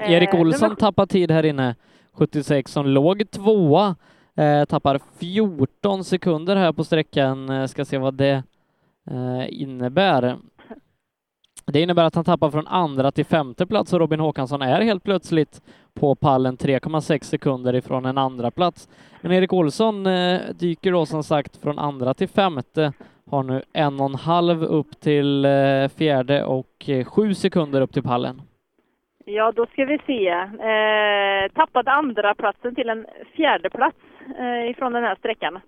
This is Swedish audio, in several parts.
Erik Eh, Olsson nummer- tappar tid här inne, 76, som låg tvåa. Eh, tappar 14 sekunder här på sträckan. Eh, ska se vad det eh, innebär. Det innebär att han tappar från andra till femte plats och Robin Håkansson är helt plötsligt på pallen 3,6 sekunder ifrån en andra plats. Men Erik Olsson eh, dyker då som sagt från andra till femte, har nu en och en halv upp till eh, fjärde och eh, sju sekunder upp till pallen. Ja, då ska vi se. Eh, tappade andra platsen till en fjärde plats eh, ifrån den här sträckan.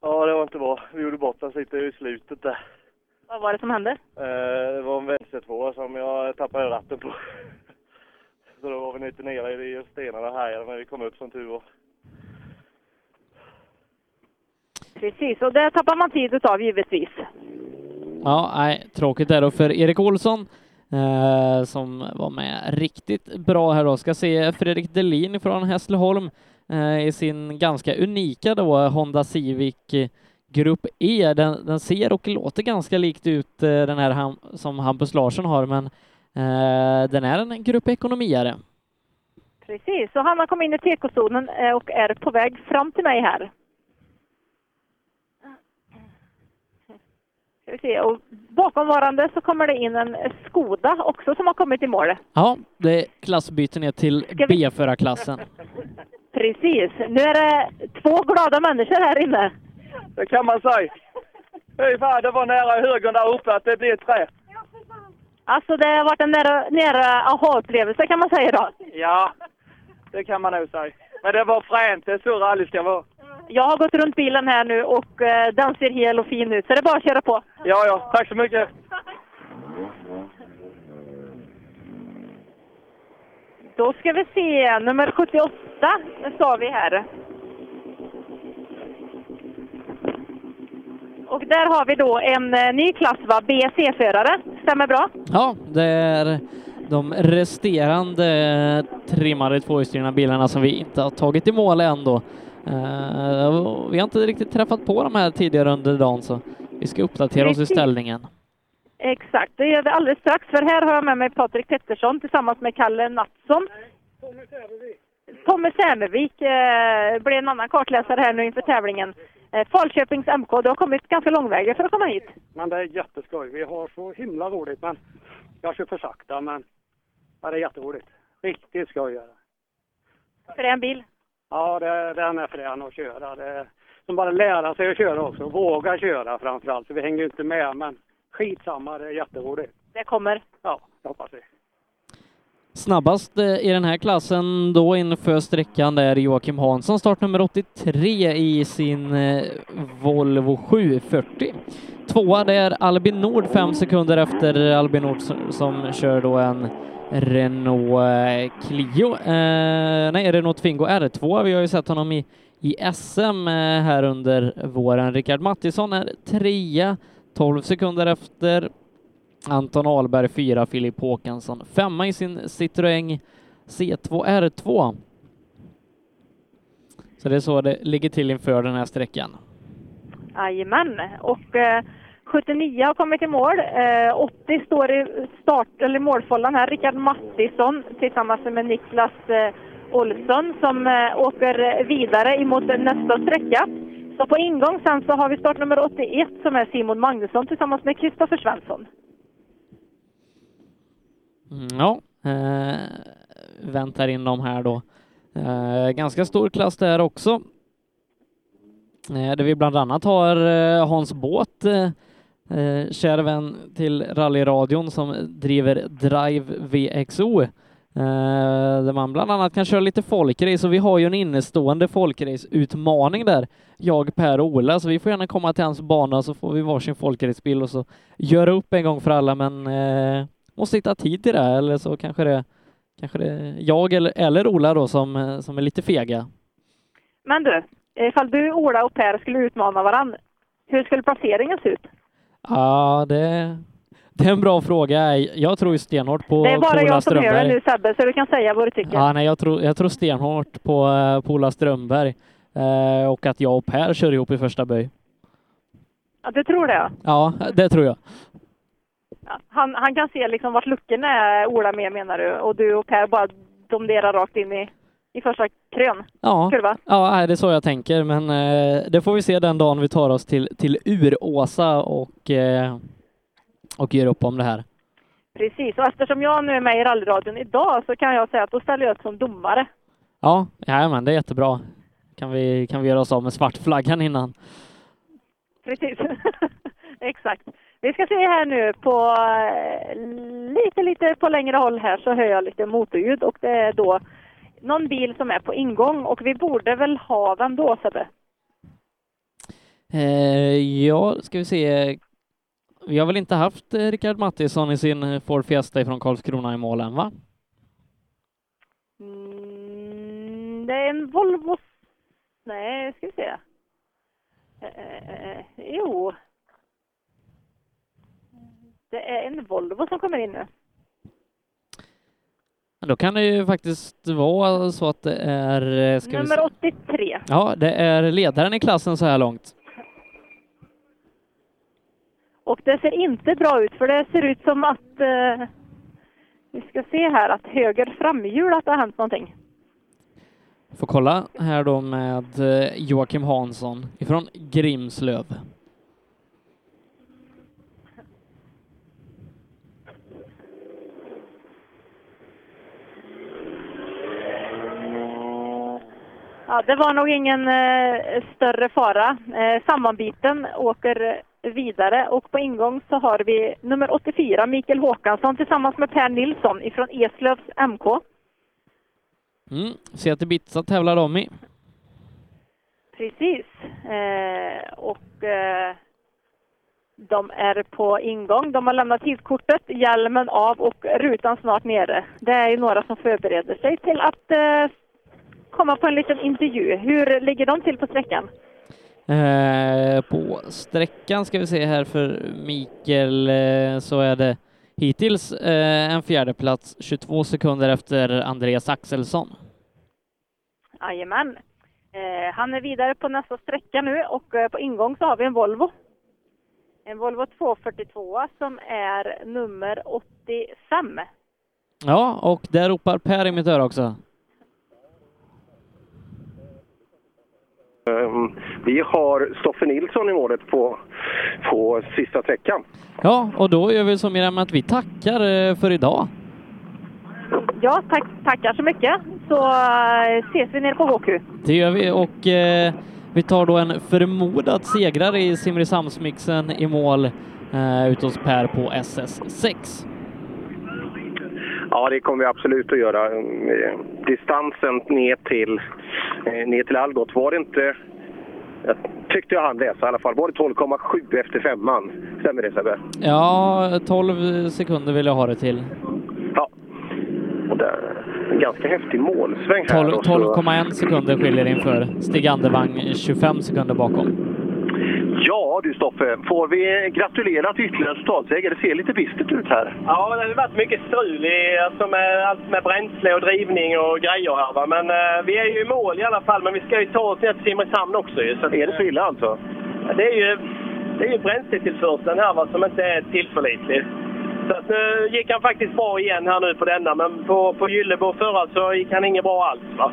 Ja, det var inte bra. Vi gjorde bort oss lite i slutet där. Vad var det som hände? Eh, det var en vänstertvåa som jag tappade ratten på. Så då var vi lite nere i stenarna här när vi kom upp som tur var. Precis, och det tappar man tid utav givetvis. Ja, nej, tråkigt där då för Erik Olsson eh, som var med riktigt bra här då. Ska se Fredrik Delin från Hässleholm eh, i sin ganska unika då eh, Honda Civic eh, Grupp E. Den, den ser och låter ganska likt ut eh, den här ham, som Hampus Larsson har, men eh, den är en Grupp Ekonomiare. Precis, så han har kommit in i tekozonen eh, och är på väg fram till mig här. Ska vi se, och bakomvarande så kommer det in en Skoda också som har kommit i mål. Ja, det är klassbyte ner till B-förarklassen. Precis, nu är det två glada människor här inne. Det kan man säga. Fy fan, det var nära i högen där uppe att det blev trä. Alltså det har varit en nära, nära aha-upplevelse kan man säga då. Ja, det kan man nog säga. Men det var fränt. Det är så rally ska vara. Jag har gått runt bilen här nu och eh, den ser hel och fin ut så det är bara att köra på. Ja, ja. Tack så mycket. Då ska vi se, nummer 78 sa vi här. Och där har vi då en eh, ny klass va, BC-förare. Stämmer bra? Ja, det är de resterande trimmade tvåhjulsdrivna bilarna som vi inte har tagit i mål än då. Eh, vi har inte riktigt träffat på de här tidigare under dagen så vi ska uppdatera oss i ställningen. Exakt, det gör vi alldeles strax. För här har jag med mig Patrik Pettersson tillsammans med Kalle Nattsson. Tommy Särnevik eh, blir en annan kartläsare här nu inför tävlingen. Eh, Falköpings MK, du har kommit ganska långväga för att komma hit. Men det är jätteskoj. Vi har så himla roligt. Men jag kör för sakta. Men ja, det är jätteroligt. Riktigt skoj är det. För en bil. Ja, det, den är frän att köra. Det som bara lära sig att köra också. Våga köra framför allt. Så vi hänger ju inte med. Men skitsamma, det är jätteroligt. Det kommer. Ja, det hoppas vi. Snabbast eh, i den här klassen då inför sträckan det är Joakim Hansson, startnummer 83 i sin eh, Volvo 740. Tvåa det är Albin Nord fem sekunder efter Albin Nord som, som kör då en Renault eh, Clio, eh, nej Renault Twingo R2. Vi har ju sett honom i, i SM eh, här under våren. Rickard Mattisson är trea, 12 sekunder efter Anton Ahlberg fyra, Filip Håkansson femma i sin Citroën C2 R2. Så det är så det ligger till inför den här sträckan. Jajamän. Och eh, 79 har kommit i mål. Eh, 80 står i start, eller målfållan här. Rickard Mattisson tillsammans med Niklas eh, Olsson som eh, åker vidare emot nästa sträcka. Så på ingång sen så har vi startnummer 81 som är Simon Magnusson tillsammans med Kristoffer Svensson. Mm, ja, eh, väntar in dem här då. Eh, ganska stor klass där också. Eh, där vi bland annat har eh, Hans Båt, eh, eh, kär vän till rallyradion som driver Drive VXO. Eh, där man bland annat kan köra lite folkrace och vi har ju en innestående folkrace-utmaning där, jag, Per och Ola, så vi får gärna komma till hans bana så får vi varsin folkracebil och så göra upp en gång för alla, men eh, måste hitta tid till det, eller så kanske det kanske det är jag eller, eller Ola då som, eh, som är lite fega. Men du, ifall du, Ola och Per skulle utmana varandra, hur skulle placeringen se ut? Ja, det, det är en bra fråga. Jag tror ju stenhårt på det är bara på Ola jag som gör det nu Sebbe, så du kan säga vad du tycker. Ja, nej, jag tror, jag tror stenhårt på, eh, på Ola Strömberg eh, och att jag och Per kör ihop i första böj. Ja, du tror det ja. Det tror jag. Ja, Han, han kan se liksom vart luckorna är, Ola med menar du, och du och Per bara domdera rakt in i, i första krön. Ja, Kurva. ja det är så jag tänker, men eh, det får vi se den dagen vi tar oss till, till Uråsa och, eh, och gör upp om det här. Precis, och eftersom jag nu är med i rallyradion idag så kan jag säga att då ställer jag upp som domare. Ja, men det är jättebra. Kan vi, kan vi göra oss av med svartflaggan innan? Precis, exakt. Vi ska se här nu på eh, lite, lite på längre håll här så hör jag lite motorljud och det är då någon bil som är på ingång och vi borde väl ha den då Sebbe? Eh, ja, ska vi se. Vi har väl inte haft eh, Rickard Mattisson i sin Ford Fiesta från Karlskrona i mål än, va? Mm, det är en Volvo... Nej, ska vi se. Eh, eh, jo. Det är en Volvo som kommer in nu. Då kan det ju faktiskt vara så att det är... eh, Nummer se. 83. Ja, det är ledaren i klassen så här långt. Och det ser inte bra ut för det ser ut som att... Eh, vi ska se här att höger framhjul att det har hänt någonting. Får kolla här då med eh, Joakim Hansson ifrån Grimslöv. Ja, det var nog ingen eh, större fara. Eh, sammanbiten åker vidare och på ingång så har vi nummer 84, Mikael Håkansson tillsammans med Per Nilsson ifrån Eslövs MK. Mm. Ser att Ibiza tävlar de i. Precis. Eh, och eh, de är på ingång. De har lämnat tidskortet, hjälmen av och rutan snart nere. Det är ju några som förbereder sig till att eh, komma på en liten intervju. Hur ligger de till på sträckan? Eh, på sträckan ska vi se här för Mikael eh, så är det hittills eh, en fjärde plats 22 sekunder efter Andreas Axelsson. Jajamän. Eh, han är vidare på nästa sträcka nu och eh, på ingång så har vi en Volvo. En Volvo 242 som är nummer 85. Ja, och där ropar Per i mitt öra också. Vi har Stoffe Nilsson i målet på, på sista sträckan. Ja, och då gör vi så Miriam att vi tackar eh, för idag. Ja, tack, tackar så mycket. Så eh, ses vi nere på HQ. Det gör vi och eh, vi tar då en förmodad segrare i Simrishamnsmixen i mål eh, ute hos Per på SS6. Ja, det kommer vi absolut att göra. Eh, Distansen ner till, eh, ner till Algot var det inte... Jag tyckte jag hann läsa i alla fall. Var det 12,7 efter femman? Stämmer det Sebbe? Ja, 12 sekunder vill jag ha det till. Ja. Och där, en ganska häftig målsväng här. 12 då, så- 12,1 sekunder skiljer inför Stig Andervang 25 sekunder bakom. Ja du Stoffe, får vi gratulera till ytterligare resultatseger? Det ser lite bistert ut här. Ja, det har varit mycket strul i, alltså med allt med bränsle och drivning och grejer här. Va? Men eh, vi är ju i mål i alla fall, men vi ska ju ta oss ner till Simrishamn också ju. Så att, Är det så illa alltså? Ja, Det är ju, det är ju bränsletillförseln här va, som inte är tillförlitlig. Så att nu gick han faktiskt bra igen här nu på denna, men på, på Gyllebo förra så gick han inget bra alls. Va?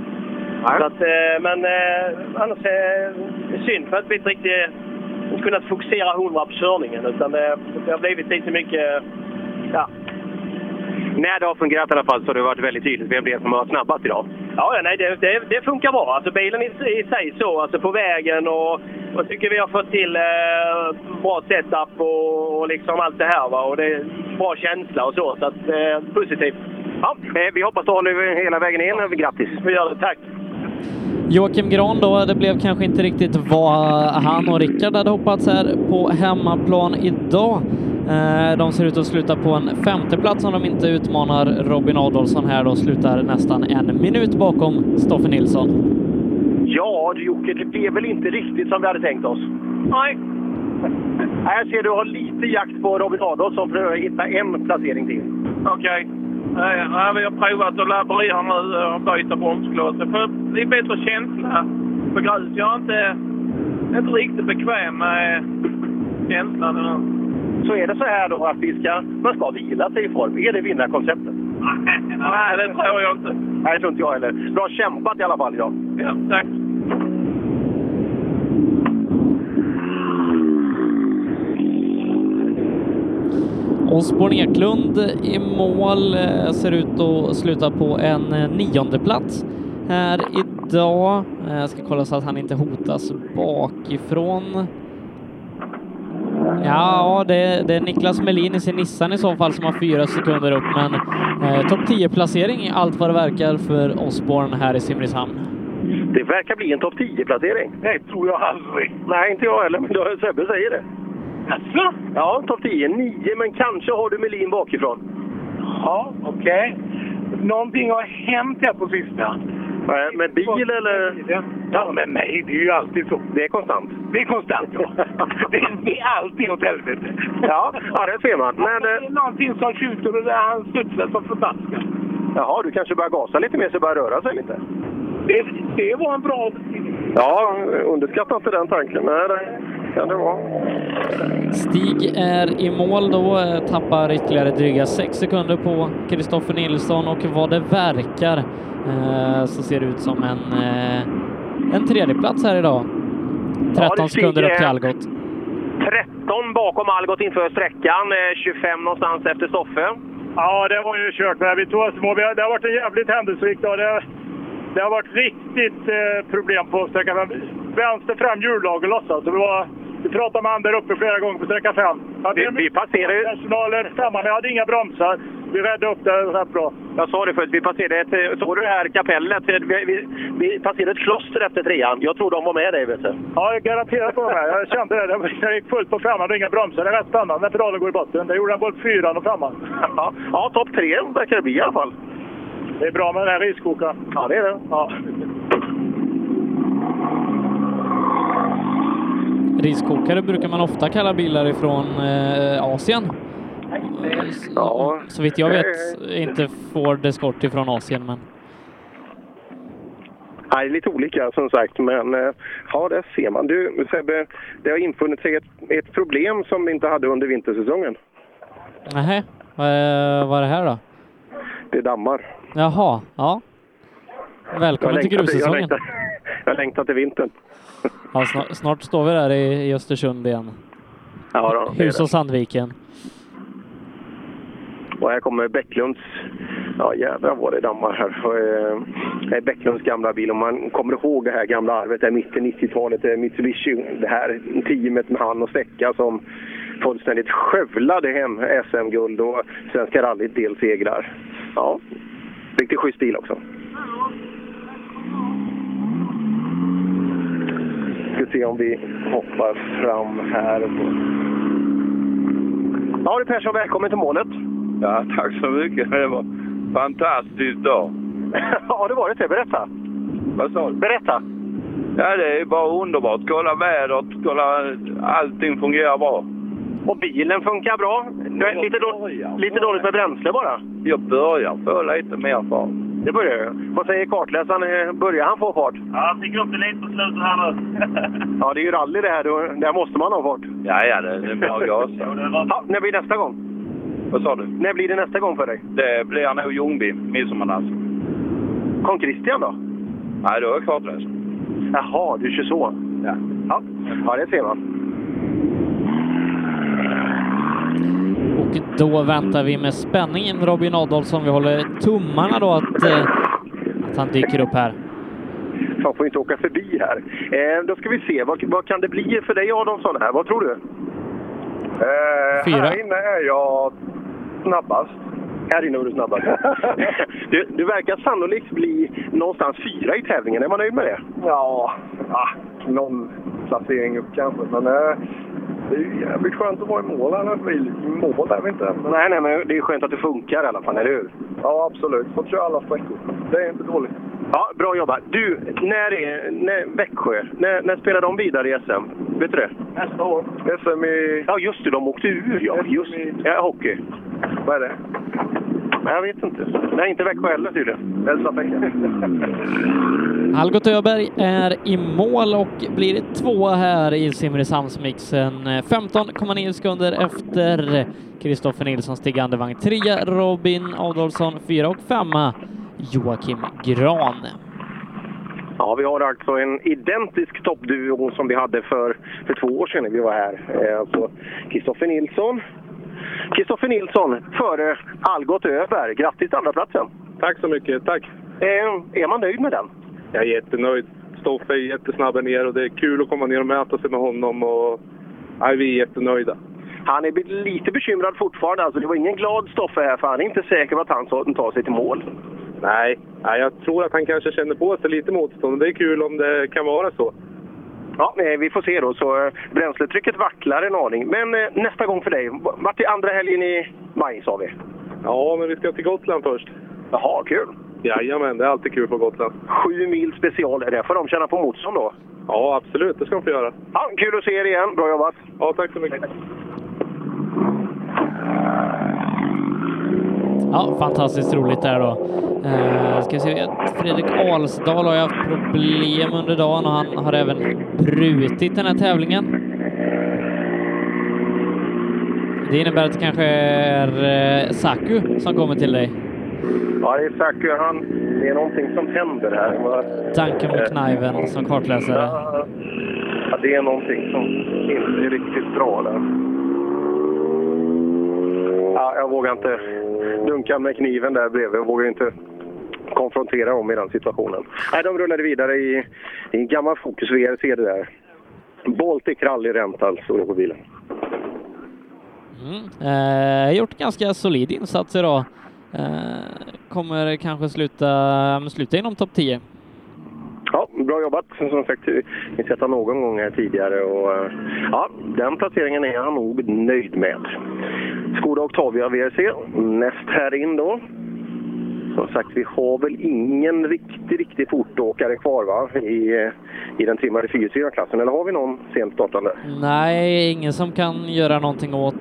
Så att, eh, men eh, annars är det synd för att vi inte riktigt kunnat fokusera hundra på körningen. Utan det, det har blivit lite mycket... Ja, När det har fungerat i alla fall så har det varit väldigt tydligt vem det är som har varit snabbast idag. Ja, nej, det, det, det funkar bra. Alltså bilen i, i sig så, alltså på vägen och jag tycker vi har fått till eh, bra setup och, och liksom allt det här. Va? Och det är bra känsla och så, så att, eh, positivt. Ja, eh, vi hoppas att du håller hela vägen in. Grattis! Vi gör det, tack! Joakim Gran då, det blev kanske inte riktigt vad han och Rickard hade hoppats här på hemmaplan idag. Eh, De ser ut att sluta på en femteplats om de inte utmanar Robin Adolfsson här då, slutar nästan en minut bakom Stoffe Nilsson. Ja du Jocke, det blev väl inte riktigt som vi hade tänkt oss? Nej. Här ser du har lite jakt på Robin Adolfsson för att hitta en placering till. Okej. Nej, nej, vi har provat att laborera nu och byta bromskloss. Det får bli bättre känsla på grus. Jag är inte, inte riktigt bekväm med känslan. eller- Så är det så här då att vi ska, man ska vila sig i form. Är det vinnarkonceptet? Nej, det tror jag inte. Nej, det tror inte jag heller. Bra kämpat i alla fall idag. Ja, tack. Osborn Eklund i mål eh, ser ut att sluta på en eh, nionde plats här idag. Eh, Jag ska kolla så att han inte hotas bakifrån. Ja, det, det är Niklas Melin i sin Nissan i så fall som har fyra sekunder upp, men eh, topp 10-placering allt vad det verkar för Osborn här i Simrishamn. Det verkar bli en topp 10-placering. Det tror jag aldrig. Nej, inte jag heller, men Sebbe säger det. Jaså? Ja, topp 10. 9, men kanske har du Melin bakifrån. Ja, okej. Någonting har hänt här på sista. Nej, Med bil eller? Ja, med mig. Det är ju alltid så. Det är konstant. Det är konstant, ja. det, det är alltid åt helvete. Ja, ja det ser man. Men, det eh, är någonting som tjuter och han studsar som förbaskat. jaha, du kanske börjar gasa lite mer så börjar röra sig lite. Det, det var en bra... Ja, underskatta inte den tanken. Nej, det kan det vara. Stig är i mål då, eh, tappar ytterligare dryga sex sekunder på Kristoffer Nilsson och vad det verkar eh, så ser det ut som en, eh, en tredjeplats här idag. 13 Ja, sekunder upp till. Algot. 13 bakom Algot inför sträckan. eh, 25 någonstans efter Stoffe. Ja, det var ju kört. Men vi tog oss små. Det har varit en jävligt händelserik dag. Det, det har varit riktigt eh, problem på sträcka 5. Vänster fram hjullager lossade. Så vi, var, vi pratade med han där uppe flera gånger på sträcka 5. Vi, vi passerade ju... Personaler femma, men jag hade inga bromsar. Vi räddade upp det rätt bra. Jag sa det förut, vi passerade ett... eh, Såg du det här kapellet? Vi, vi, vi passerade ett kloster efter trean. Jag tror de var med dig, vet du. Ja, garanterat var det. Jag kände det. Det- Jag gick fullt på femman och inga bromsar. Det är rätt spännande när pedalen går i botten. Det gjorde den både fyran och femman. Ja, ja topp tre verkar det bli i alla fall. Det är bra med den här riskokaren. Ja, det är det. Ja. Riskokare brukar man ofta kalla bilar ifrån eh, Asien. Ja. Så vitt jag vet inte Ford Escort ifrån Asien, men Nej, lite olika som sagt, men eh, ja, det ser man. Du Sebbe, det har infunnit sig ett, ett problem som vi inte hade under vintersäsongen. vad är, vad är det här då? Det är dammar. Jaha, ja. Välkommen till Jag grussäsongen. längtar, jag längtar till vintern. Ja, snart, snart står vi där i, i Östersund igen. Ja, då, det är Hus det. och Sandviken. Och här kommer Bäcklunds... Ja, jädrar vad det dammar här. Eh, Det är Bäcklunds gamla bil. Om man kommer ihåg det här gamla arvet, där mitten 90-talet, det är Mitsubishi. Det här teamet med han och Stecka som fullständigt skövlade hem SM-guld och Svenska rallyt delsegrar. Ja, riktigt schysst bil också. Ska se om vi hoppar fram här. Ja du Persson, välkommen till målet. Ja, tack så mycket. Det var fantastiskt dag. ja, det var det. Berätta. Vad sa du? Berätta. Ja, det är bara underbart. Kolla vädret, kolla allting fungerar bra. Och bilen funkar bra. Du är lite, då, lite dåligt med bränsle bara. Jag börjar få lite mer fart. Det börjar ju. Vad säger kartläsaren? Börjar han få fart? Ja, jag fick upp det lite på slutet här nu. Ja, det är ju rally det här. Då, där måste man ha fart. Ja, ja, det, det är bara att gasa. Ja, när blir nästa gång? Vad sa du? När blir det nästa gång för dig? Det blir nog Ljungby, midsommarnatt. Kom Christian då? Nej, då är jag kartläsare. Jaha, du kör så. Ja. Ja, ja det ser man. Och då väntar vi med spänning in Robin Adolfsson. Vi håller tummarna då att, eh, att han dyker upp här. Man får inte åka förbi här. Eh, då ska vi se. Vad, vad kan det bli för dig Adolfsson här? Vad tror du? Eh, Fyra. Här inne är jag snabbast. Här inne var du snabbast. du, du verkar sannolikt bli någonstans fyra i tävlingen. Är man nöjd med det? Ja, ah, någon placering upp kanske. Men eh, det är ju jävligt skönt att vara i mål annars blir I mål är vi inte än. Nej, nej, men det är skönt att det funkar i alla fall, eller hur? Ja, absolut. Fått köra alla sträckor. Det är inte dåligt. Ja, bra jobbat. Du, när är när, Växjö? När, när spelar de vidare i SM? Vet du det? Nästa år. SM i... Ja, just det. De åkte ur, ja. Just, ja, hockey. Vad är det? Jag vet inte. Nej, inte Växjö heller tydligen. Algot Öberg är i mål och blir tvåa här i Simrishamnsmixen. 15,9 sekunder efter Kristoffer Nilsson stigande vagn. Trea Robin Adolfsson, fyra och femma Joakim Gran. Ja, vi har alltså en identisk toppduo som vi hade för, för två år sedan när vi var här. Eh, Alltså Kristoffer Nilsson. Kristoffer Nilsson före Algot Öberg. Grattis till andraplatsen! Tack så mycket, tack! Eh, är man nöjd med den? Jag är jättenöjd. Stoffe är jättesnabb här ner och det är kul att komma ner och mäta sig med honom. Och, nej, vi är jättenöjda. Han är lite bekymrad fortfarande. Alltså, det var ingen glad Stoffe här, för han är inte säker på att han tar- tar sig till mål. Nej, nej, jag tror att han kanske känner på sig lite motstånd. Det är kul om det kan vara så. Ja, eh, vi får se då. Så eh, bränsletrycket vacklar en aning. Men eh, nästa gång för dig. Vart är andra helgen i maj, sa vi? Ja, men vi ska till Gotland först. Jaha, kul! Jajamän, det är alltid kul på Gotland. Sju mil special. Där får de känna på motstånd då. Ja, absolut. Det ska de få göra. Ja, kul att se er igen. Bra jobbat! Ja, tack så mycket. Ja, fantastiskt roligt där då. Eh, ska vi se, Fredrik Alsdal har ju haft problem under dagen och han har även brutit den här tävlingen. Det innebär att det kanske är eh, Saku som kommer till dig. Ja, det är Saku. Han, det är någonting som händer här. Tanken mot kniven som kartläsare. Ja, det är någonting som inte är riktigt bra där. Ja, jag vågar inte Dunkar med kniven där bredvid. och vågar inte konfrontera dem i den situationen. Nej, de rullade vidare i, i en gammal Focus VRC det där. Baltic Rally Rental alltså, det på bilen. Mm. Eh, gjort ganska solid insats idag. Eh, kommer kanske sluta, sluta inom topp 10. Ja, bra jobbat. Som sagt, vi sett honom någon gång här tidigare och eh, ja, den placeringen är han nog nöjd med. Skoda Octavia VRC, näst här in då. Som sagt, vi har väl ingen riktig, riktig fortåkare kvar va? I, eh, i den trimmade fyrhjulsklassen, eller har vi någon sent startande? Nej, ingen som kan göra någonting åt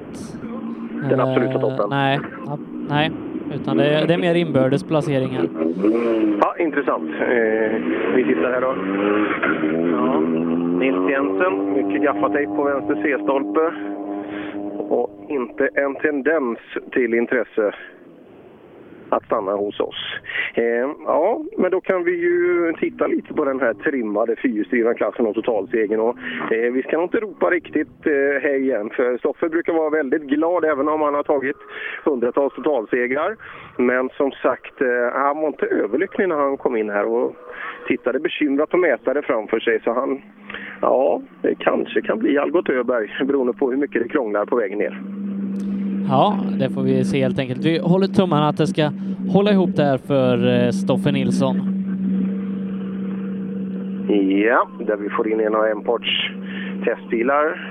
Den eh, absoluta toppen. Nej, ja, nej, utan det är, det är mer inbördes placeringar. Ja, intressant. Eh, vi tittar här då. Ja. Nils Jensen, mycket gaffatejp på vänster C-stolpe. Och inte en tendens till intresse att stanna hos oss. Eh, ja, men då kan vi ju titta lite på den här trimmade fyrhjulsdrivna klassen och totalsegern. Och, eh, vi ska nog inte ropa riktigt eh, hej igen, för Stoffe brukar vara väldigt glad även om han har tagit hundratals totalsegrar. Men som sagt, eh, han var inte överlycklig när han kom in här och tittade bekymrat på mätare framför sig. Så han, ja, det kanske kan bli Algot Öberg beroende på hur mycket det krånglar på vägen ner. Ja, det får vi se helt enkelt. Vi håller tummarna att det ska hålla ihop där för eh, Stoffe Nilsson. Ja, där vi får in en av Emports testbilar.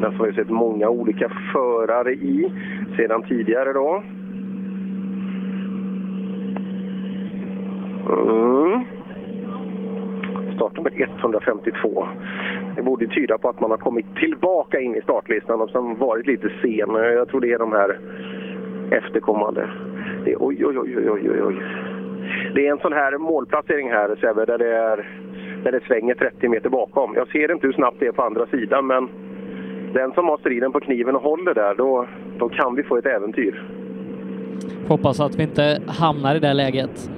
Den som vi sett många olika förare i sedan tidigare då. Mm. Startnummer 152. Det borde tyda på att man har kommit tillbaka in i startlistan och som varit lite sen. Jag tror det är de här efterkommande. Det är, oj, oj, oj, oj, oj, oj. Det är en sån här målplacering här, Sebbe, där det, är, där det svänger 30 meter bakom. Jag ser inte hur snabbt det är på andra sidan, men den som har striden på kniven och håller där, då, då kan vi få ett äventyr. Hoppas att vi inte hamnar i det läget.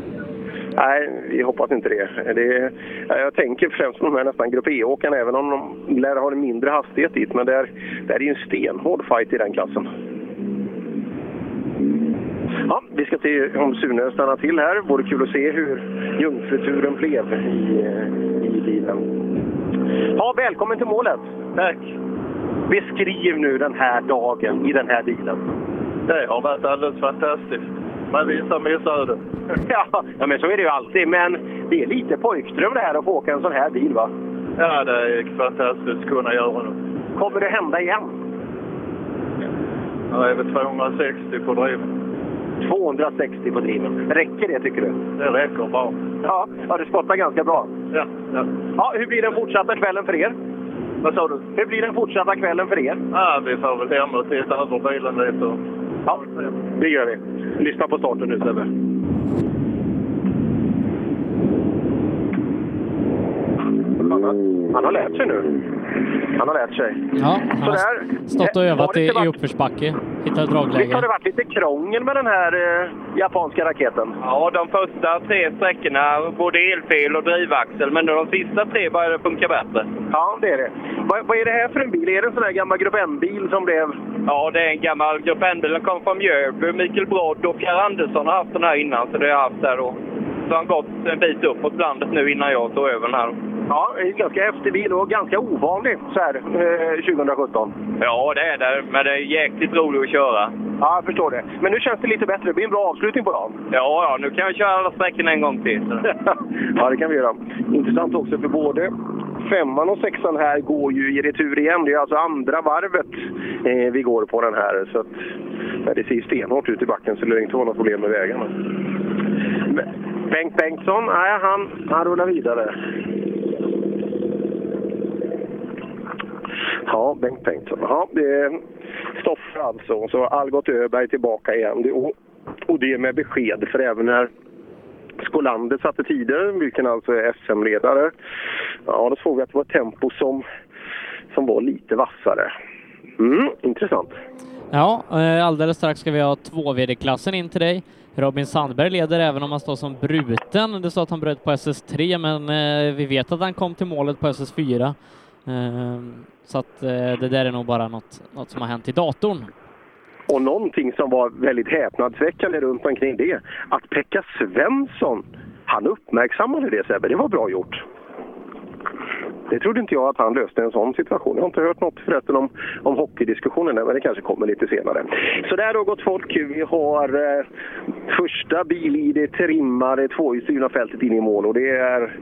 Nej, vi hoppas inte det. det jag tänker främst på de här nästan Grupp E-åkarna, även om de lär ha en mindre hastighet dit. Men det är, det är ju en stenhård fight i den klassen. Ja, vi ska se om Sune stannar till här. Vore kul att se hur jungfruturen blev i, eh, i bilen. Ja, välkommen till målet! Tack! Beskriv nu den här dagen i den här bilen. Det har varit alldeles fantastiskt. Med vissa missöden. Ja, ja, men så är det ju alltid. Men det är lite pojkdröm det här att få åka en sån här bil, va? Ja, det är fantastiskt att kunna göra något. Kommer det hända igen? Ja, är väl 260 på driven. 260 på driven. Räcker det, tycker du? Det räcker bra. Ja, ja du spottar ganska bra. Ja, ja. Ja, hur blir den fortsatta kvällen för er? Vad sa du? Hur blir den fortsatta kvällen för er? Ja, vi får väl hem och titta över bilen lite Ja, det gör vi. Lyssna på starten nu Sebbe. Han har, han har lärt sig nu. Han har lärt sig. Ja, han har Sådär. stått och Eh, övat i, i uppförsbacke. Hittat Visst har dragläge. det varit lite krångel med den här eh, japanska raketen? Ja, de första tre sträckorna, både elfel och drivaxel, men de sista tre började funka bättre. Ja, det är det. Vad, vad är det här för en bil? Är det en sån här gammal Grupp N-bil som blev... Ja, det är en gammal Grupp N-bil. Den kom från Mjölby. Mikael Brodd och Pierre Andersson har haft den här innan, så det har jag haft där då. Så han gått en bit uppåt landet nu innan jag tog över den här. Ja, en ganska häftig bil och ganska ovanlig så här eh, 2017. Ja, det är det. Men det är jäkligt roligt att köra. Ja, jag förstår det. Men nu känns det lite bättre. Det blir en bra avslutning på dagen. Ja, ja, nu kan jag köra alla sträckorna en gång till. ja, det kan vi göra. Intressant också för både femman och sexan här går ju i retur igen. Det är alltså andra varvet eh, vi går på den här. Så att, när det ser stenhårt ut i backen så lär det inte vara något problem med vägarna. Bengt Bengtsson, nej, han, han rullar vidare. Ja, Bengt Bengtsson. Ja, det är Stoffer alltså. Och så Algot Öberg tillbaka igen. Det, och, och det med besked, för även när Skolander satte tider, vilken alltså är SM-ledare, ja, då såg vi att det var ett tempo som, som var lite vassare. Mm, intressant. Ja, eh, alldeles strax ska vi ha två-vd-klassen in till dig. Robin Sandberg leder även om han står som bruten. Det står att han bröt på SS3, men eh, vi vet att han kom till målet på SS4. Ehm, så att eh, det där är nog bara något, något som har hänt i datorn. Och någonting som var väldigt häpnadsväckande runt omkring det, att Pekka Svensson, han uppmärksammade det Sebbe, det var bra gjort. Det trodde inte jag att han löste en sån situation. Jag har inte hört något förresten om, om hockeydiskussionen men det kanske kommer lite senare. Så där har gått folk. Vi har eh, första bil i det trimmade tvåhjulsdrivna fältet in i mål och det är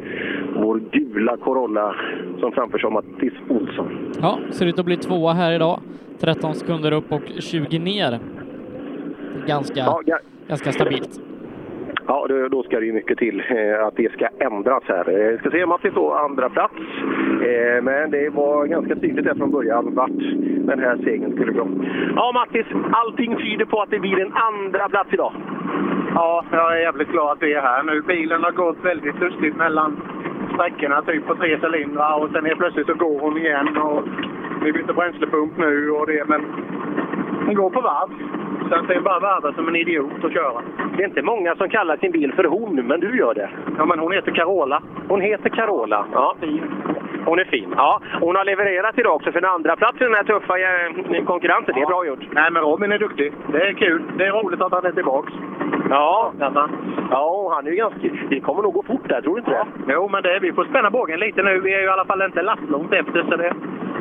vår gula Corolla som framförs av Mattis Olsson. Ja, ser ut att bli tvåa här idag. 13 sekunder upp och 20 ner. Ganska, Ja, ja. ganska stabilt. Ja, då, ska det ju mycket till eh, att det ska ändras här. Eh, vi ska se om Mattis får andra plats. Eh, men det var ganska tydligt där från början vart den här segern skulle gå. Ja, Mattis, allting tyder på att det blir en andra plats idag. Ja, jag är jävligt glad att vi är här nu. Bilen har gått väldigt lustigt mellan sträckorna, typ på tre cylindrar och sen helt plötsligt så går hon igen och vi byter bränslepump nu och det, men den går på varv. Sen är bara varva som en idiot att köra. Det är inte många som kallar sin bil för hon, men du gör det. Ja, men hon heter Carola. Hon heter Carola. Ja. Hon är fin. Ja, hon har levererat idag också för en andra plats i den här tuffa eh, konkurrensen. Det är bra gjort. Nej, men Robin är duktig. Det är kul. Det är roligt att han är tillbaks. Ja, ja och han är ju ganska... Det kommer nog gå fort där, tror du inte det? Jo, men det, vi får spänna bågen lite nu. Vi är ju i alla fall inte lastlångt efter. Så det...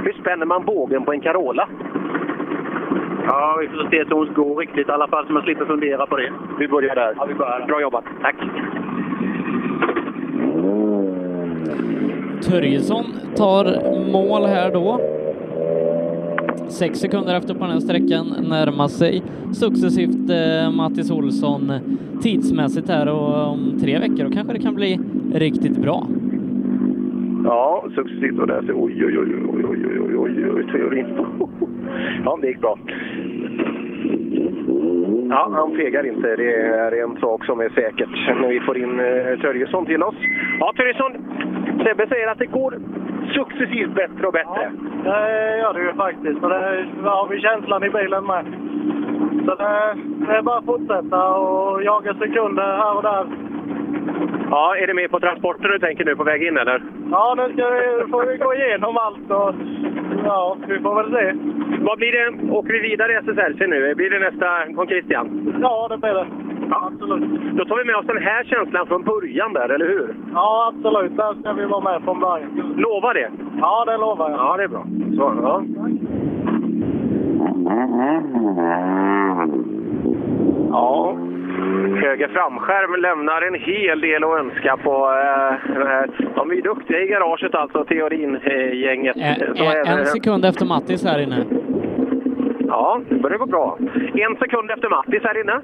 Hur spänner man bågen på en Carola? Ja, vi får se så hon går riktigt i alla fall så man slipper fundera på det. Vi börjar där. Ja, vi börjar. Bra jobbat. Tack. Törjesson tar mål här då. Sex sekunder efter på den här sträckan närmar sig successivt eh, Mattis Olsson tidsmässigt här och om tre veckor då kanske det kan bli riktigt bra. Ja, successivt. Och där. Oj, oj, oj, oj, oj, oj, oj, teorin. Ja, det gick bra. Ja, han fegar inte. Det är en sak som är säkert när vi får in eh, Törjesson till oss. Ja, Törjesson. Sebbe säger att det går successivt bättre och bättre. Det gör det ju faktiskt. Och det har vi känslan i bilen med. Så det, det är bara att fortsätta och jaga sekunder här och där. Ja, är det med på transporten du tänker nu på väg in eller? Ja, nu ska vi, får vi gå igenom allt och ja, vi får väl se. Vad blir det? Åker vi vidare i SSRC nu? Blir det nästa Con Christian? Ja, det blir det. Ja. Absolut. Då tar vi med oss den här känslan från början där, eller hur? Ja, absolut. Där ska vi vara med från början. Lova det? Ja, det lovar jag. Ja, det är bra. Så, ja. Ja, höger framskärm lämnar en hel del att önska på. Eh, den här. De är duktiga i garaget alltså, Teorin-gänget. Ä- ä- en sekund efter Mattis här inne. Ja, det börjar gå bra. En sekund efter Mattis här inne.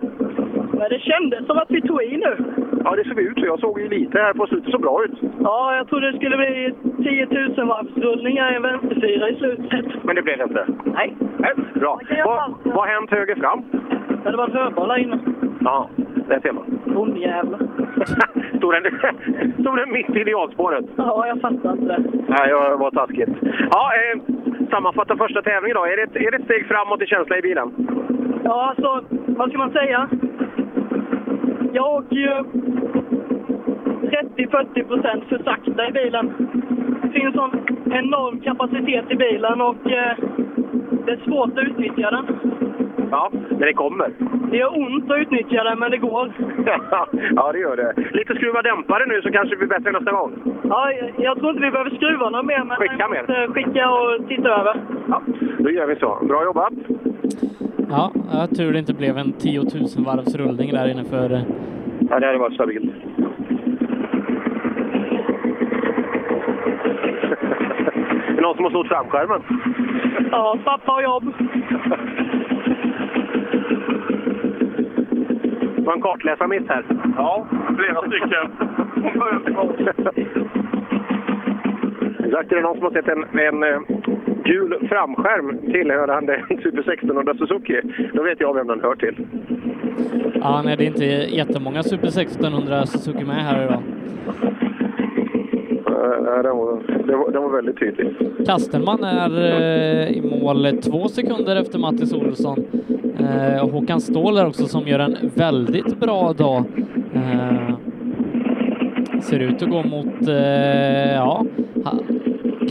Men det kändes som att vi tog i nu. Ja, det såg ut så. Jag såg ju lite här på slutet. så bra ut. Ja, jag trodde det skulle bli 10 000 varvsrullningar i en vänsterfyra i slutet. Men det blev det inte. Nej. Nej, bra. Vad har hänt höger fram? Det var en här inne. Ja, det ser man. Bondjävlar. Stod den, stod den mitt i idealspåret? Ja, jag fattar inte det. Nej, det var taskigt. Ja, eh, sammanfatta första tävlingen då. Är det, ett, är det ett steg framåt i känsla i bilen? Ja, alltså, vad ska man säga? Jag åker ju 30-40 procent för sakta i bilen. Det finns sån enorm kapacitet i bilen och eh, det är svårt att utnyttja den. Ja, men det kommer. Det gör ont att utnyttja den, men det går. ja, det gör det. Lite skruva dämpare nu så kanske det blir bättre nästa gång. Ja, jag- tror inte vi behöver skruva något mer, men Skicka mer. skicka och titta över. Ja, då gör vi så. Bra jobbat! Ja, tur det inte blev en 10 000 varvs rullning där inne för... eh, Ja, det hade varit stabilt. Är det någon som har snott framskärmen? Ja, pappa har jobb. Det var en kartläsarmiss här. Ja, flera stycken. Exakt, är det någon som har sett en, en eh, gul framskärm tillhörande en Super 1600 Suzuki, då vet jag vem den hör till. Ja, nej, det är inte jättemånga Super 1600 Suzuki med här idag. Nej, den, var, den, var, den var väldigt tydlig. Kastenman är eh, i mål två sekunder efter Mattis Olsson. Eh, och Håkan Ståhl är också som gör en väldigt bra dag. Eh, ser ut att gå mot, eh, ja,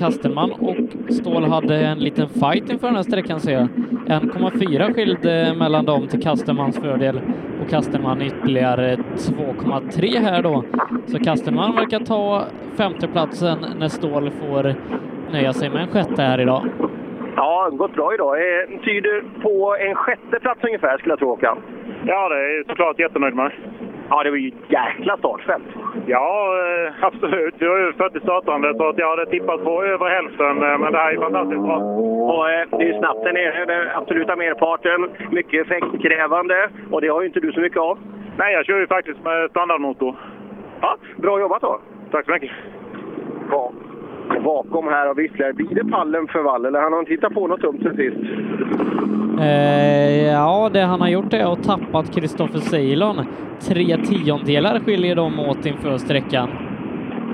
ha, Kastenman och Ståhl hade en liten fight inför den här sträckan ser jag. 1,4 skilde mellan dem till Kastenmans fördel och Kastenman ytterligare 2,3 här då. Så Kastenman verkar ta femteplatsen när Ståhl får nöja sig med en sjätte här idag. Ja, gått bra idag. Eh, tyder på en sjätte plats ungefär, skulle jag tro, Håkan. Ja, det är såklart jättenöjd med. Ja, det var ju ett jäkla startfält. Ja, eh, absolut. Vi har ju 40 startande så att jag hade tippat på över hälften. eh, Men det här är fantastiskt bra. Och, eh, det är ju snabbt där nere, den absoluta merparten. Mycket effektkrävande och det har ju inte du så mycket av. Nej, jag kör ju faktiskt med standardmotor. Ja, bra jobbat då. Tack så mycket. Bra. Bakom här har vi ytterligare. Blir det pallen för Wall eller han har inte hittat på något dumt sen sist? Eh, ja, det han har gjort är att tappat Kristoffer Ceylon. Tre tiondelar skiljer dem åt inför sträckan.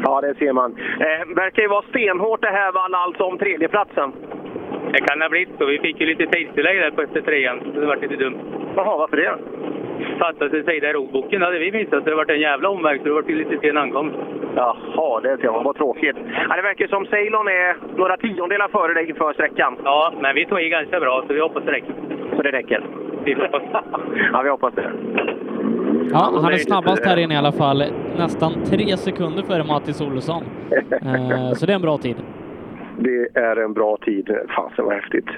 Ja, det ser man. Eh, verkar ju vara stenhårt det här Wall, alltså om tredjeplatsen. Det kan ha blivit så. Vi fick ju lite tidstillägg där på efter trean, så det var lite dumt. Jaha, varför det? Fattas en sida i rodboken hade vi missat, så det var en jävla omväg, så det var lite sen ankomst. Jaha, det ser man. Vad tråkigt. Ja, det verkar som Ceylon är några tiondelar före dig inför sträckan. Ja, men vi tog i ganska bra, så vi hoppas det räcker. Så det räcker? Vi hoppas. Ja, vi hoppas det. Ja, han är snabbast här inne i alla fall. Nästan tre sekunder före Mattis Olsson. Eh, så det är en bra tid. Det är en bra tid. Fasen vad häftigt.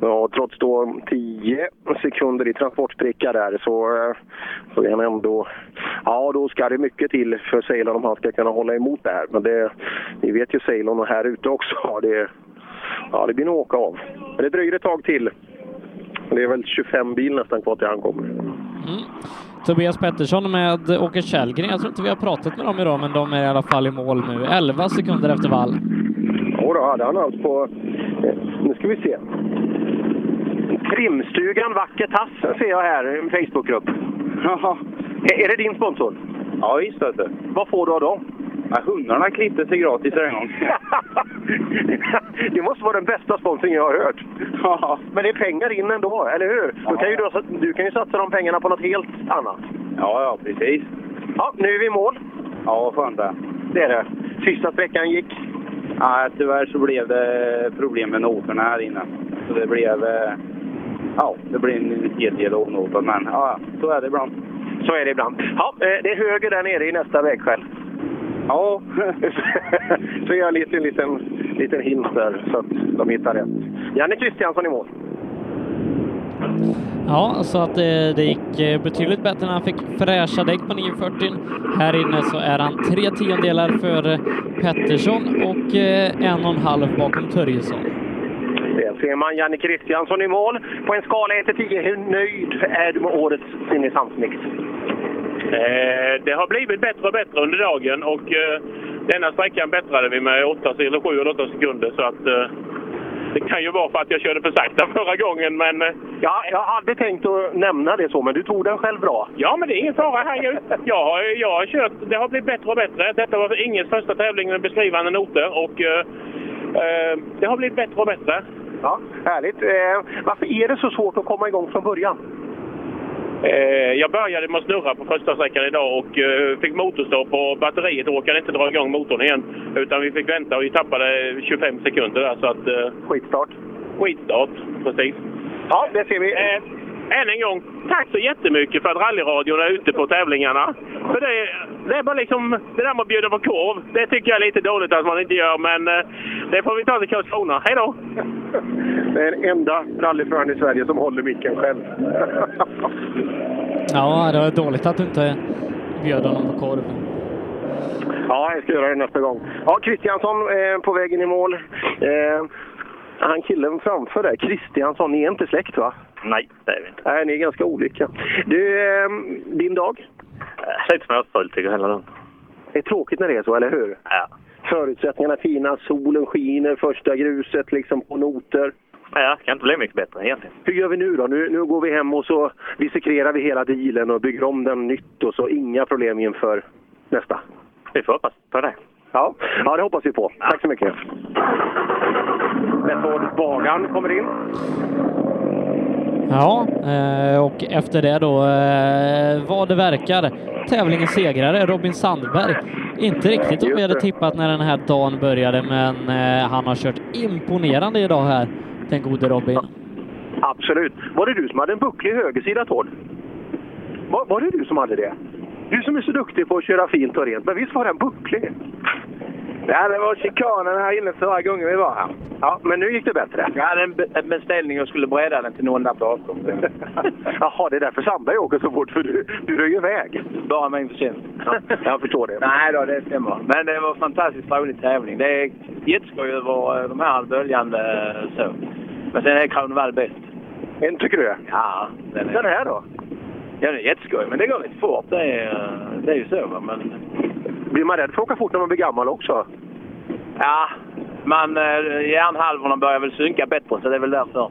Ja, trots då 10 sekunder i transportspricka där så, eh, så är han ändå... Ja, då ska det mycket till för Ceylon om han ska kunna hålla emot det här. Men det, ni vet ju Ceylon och här ute också. Det, ja, det blir nog åka av. Men det dröjer ett tag till. Det är väl 25 bil nästan kvar till han kommer. Mm. Tobias Pettersson med Åke Källgren. Jag tror inte vi har pratat med dem idag, men de är i alla fall i mål nu. 11 sekunder efter vall. Ja, då hade han allt på... eh, Nu ska vi se. Trimstugan Vacker Tass ser jag här, en Facebookgrupp. Är är det din sponsor? Ja, visst vet du. Vad får du av dem? Ja, hundarna klippte sig gratis en gång. det måste vara den bästa sponsring jag har hört. Men det är pengar in ändå, eller hur? Då kan ju du, du kan ju satsa de pengarna på något helt annat. Ja, ja, precis. Ja, nu är vi i mål. Ja, vad skönt det. Det är det. Sista sträckan gick. Ja, tyvärr så blev det problem med noterna här inne. Så det blev... eh, Ja, det blev en hel del onoter, men ja, så är det ibland. Så är det ibland. Ja, eh, det är höger där nere i nästa vägskäl. Ja. så jag en liten, liten, liten hint där så att de hittar rätt. Janne Kristiansson i mål. Ja, så att det, det gick eh, betydligt bättre när han fick fräscha däck på 940. Här inne så är han tre tiondelar för Pettersson och eh, en och en halv bakom Törjesson. Där ser man Janne Kristiansson i mål. På en skala 1 till 10, hur nöjd är du med årets Simrishamnsmix? Eh, det har blivit bättre och bättre under dagen och eh, denna sträckan bättrade vi med 8 eller 7 eller 8 sekunder. Så att, eh, Det kan ju vara för att jag körde för sakta förra gången, men... eh, Ja, jag hade tänkt att nämna det så, men du tog den själv bra. Ja, men det är ingen fara. Herregud. Jag har, jag har kört, det har blivit bättre och bättre. Detta var ingens första tävling med beskrivande noter och eh, eh, det har blivit bättre och bättre. Ja, härligt. Eh, varför är det så svårt att komma igång från början? Eh, jag började med att snurra på första sträckan idag och eh, fick motorstopp och batteriet orkade inte dra igång motorn igen. Utan vi fick vänta och vi tappade 25 sekunder där så att... Eh, skitstart? Skitstart, precis. Ja, det ser vi. Än en gång, tack så jättemycket för att rallyradion är ute på tävlingarna. För det, det är bara liksom, det där med att bjuda på korv, det tycker jag är lite dåligt att man inte gör, men eh, det får vi ta till Karlskrona. Hej då! Det är den enda rallyföraren i Sverige som håller micken själv. Ja, det var dåligt att du inte bjöd honom på korv. Ja, jag ska göra det nästa gång. Ja, Kristiansson eh, på vägen i mål. Eh, han killen framför där, Kristiansson, ni är inte släkt va? Nej, det är vi inte. Nej, ni är ganska olika. Du, eh, din dag? Lite småfullt tycker jag hela dagen. Det är tråkigt när det är så, eller hur? Ja. Förutsättningarna är fina, solen skiner, första gruset liksom på noter. Ja, det kan inte bli mycket bättre egentligen. Hur gör vi nu då? Nu, nu går vi hem och så dissekrerar vi hela dealen och bygger om den nytt och så inga problem inför nästa. Vi får hoppas på det. Ja, ja det hoppas vi på. Tack så mycket. Bagan kommer in. Ja, eh, och efter det då, eh, vad det verkar, tävlingens segrare Robin Sandberg. Inte riktigt vad vi hade tippat när den här dagen började, men eh, han har kört imponerande idag här, den gode Robin. Absolut. Var det du som hade en bucklig högersida, Tord? Var, var det du som hade det? Du som är så duktig på att köra fint och rent, men visst var den bucklig? Ja, det var chikanen här inne förra gången vi var här. Ja, men nu gick det bättre. Jag hade en, be- en beställning och skulle bredda den till någon på avstånd. Jaha, det är därför Sandberg åker så fort, för du, du röjer iväg. Bara min förtjänst. Ja, jag förstår det. Nej då, det stämmer. Men det var en fantastiskt rolig tävling. Det är jätteskoj över eh, de här böljande eh, så. Men sen är Kronwall bäst. En tycker du? Ja. Den, är, Den här då? Ja, det är jätteskoj. Men det går lite fort. Det är, eh, det är ju så. Men Blir man rädd för att åka fort när man blir gammal också? Ja, man, eh, hjärnhalvorna börjar väl synka bättre så det är väl därför.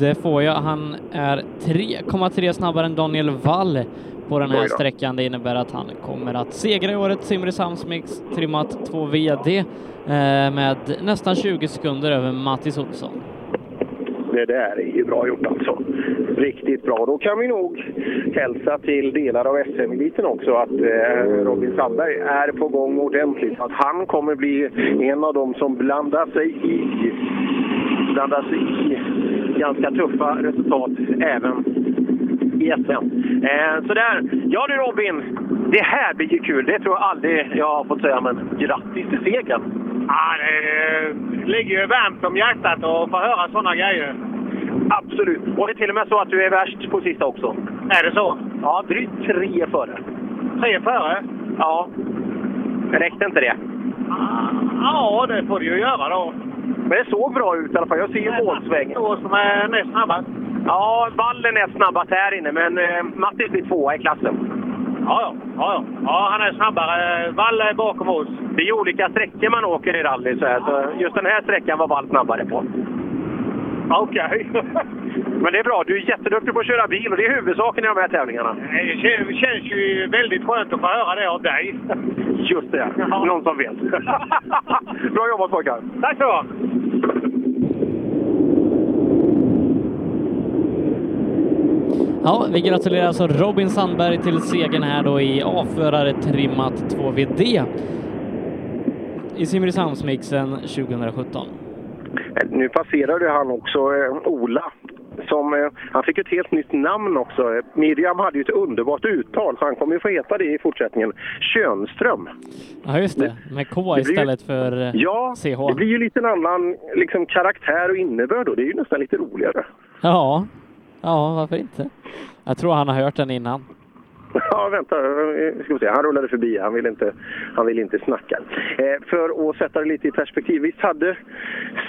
det får jag. Han är 3,3 snabbare än Daniel Wall på den här sträckan. Det innebär att han kommer att segra i årets Simrishamnsmix trimmat 2 VD eh, med nästan 20 sekunder över Mattis Olsson. Det där är ju bra gjort alltså. Riktigt bra. Då kan vi nog hälsa till delar av SM-eliten också att eh, Robin Sandberg är på gång ordentligt. Att han kommer bli en av dem som blandar sig i, blandar sig i ganska tuffa resultat även i SM. Eh, så där. Ja du Robin, det här blir ju kul. Det tror jag aldrig jag har fått säga, men grattis till segern! Ja, det ligger ju varmt om hjärtat att få höra sådana grejer. Absolut. Och det är till och med så att du är värst på sista också. Är det så? Ja, drygt tre före. Tre före? Ja. Räckte inte det? Ja, det får du ju göra då. Men det såg bra ut i alla fall. Jag ser ju målsväng. Två som är näst snabbast. Ja, Wallen är snabbast här inne, men eh, Mattis blir tvåa i klassen. Ja, ja. ja, han är snabbare. Wall är bakom oss. Det är olika sträckor man åker i rally, så, här, så just den här sträckan var Wall snabbare på. Okej. Men det är bra. Du är jätteduktig på att köra bil och det är huvudsaken i de här tävlingarna. Det kän- känns ju väldigt skönt att få höra det av dig. Just det. Någon som vet. bra jobbat pojkar! Tack så du Ja, vi gratulerar alltså Robin Sandberg till segern här då i A-förare trimmat 2VD i Simrishamnsmixen 2017. Eh, Nu passerar du han också, eh, Ola. Som, eh, han fick ett helt nytt namn också. Eh, Miriam hade ju ett underbart uttal, så han kommer ju få heta det i fortsättningen. Könström. Ja, just det. Med K Det blir ju- istället för eh, Ja, CH. det blir ju lite en annan liksom, karaktär och innebörd och det är ju nästan lite roligare. Ja. ja, varför inte? Jag tror han har hört den innan. Ja, vänta. Ska se. Han rullade förbi. Han vill inte, han vill inte snacka. Eh, för att sätta det lite i perspektiv. Visst hade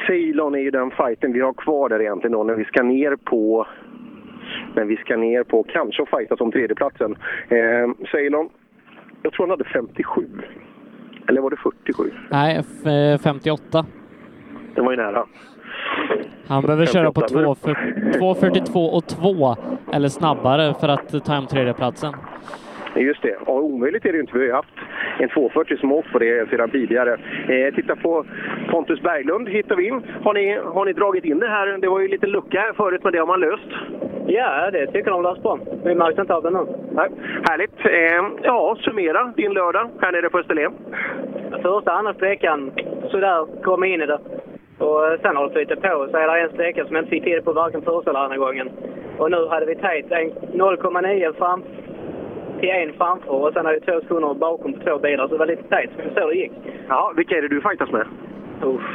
Ceylon är ju den fighten vi har kvar där egentligen då när vi ska ner på när vi ska ner på kanske och fightas om tredjeplatsen. Eh, Ceylon, jag tror han hade 57. Eller var det 47? Nej, f- eh, 58. Det var ju nära. Han behöver köra på 58. 2.40 2.42 och 2 eller snabbare för att ta hem tredjeplatsen. Just det. Och omöjligt är det ju inte. Vi har ju haft en 240 som har åkt på det sedan tidigare. Eh, titta på Pontus Berglund hittar vi in. Har ni, har ni dragit in det här? Det var ju lite lucka här förut, men det har man löst. Ja, det tycker de löst bra. Vi märkte inte av det nu. Nej. Härligt. Eh, ja, summera din lördag här nere på Österlen. Första andra sträckan, sådär, kom in i det. Och eh, sen har det flyttat på. Så är det en sträcka som jag inte fick till på varken första eller andra gången. Och nu hade vi tajt en 0,9 fram till en framför och sen hade vi två sekunder bakom på två bilar. Så det var lite tajt. Så vi såg det gick. Ja, vilka är det du fightas med?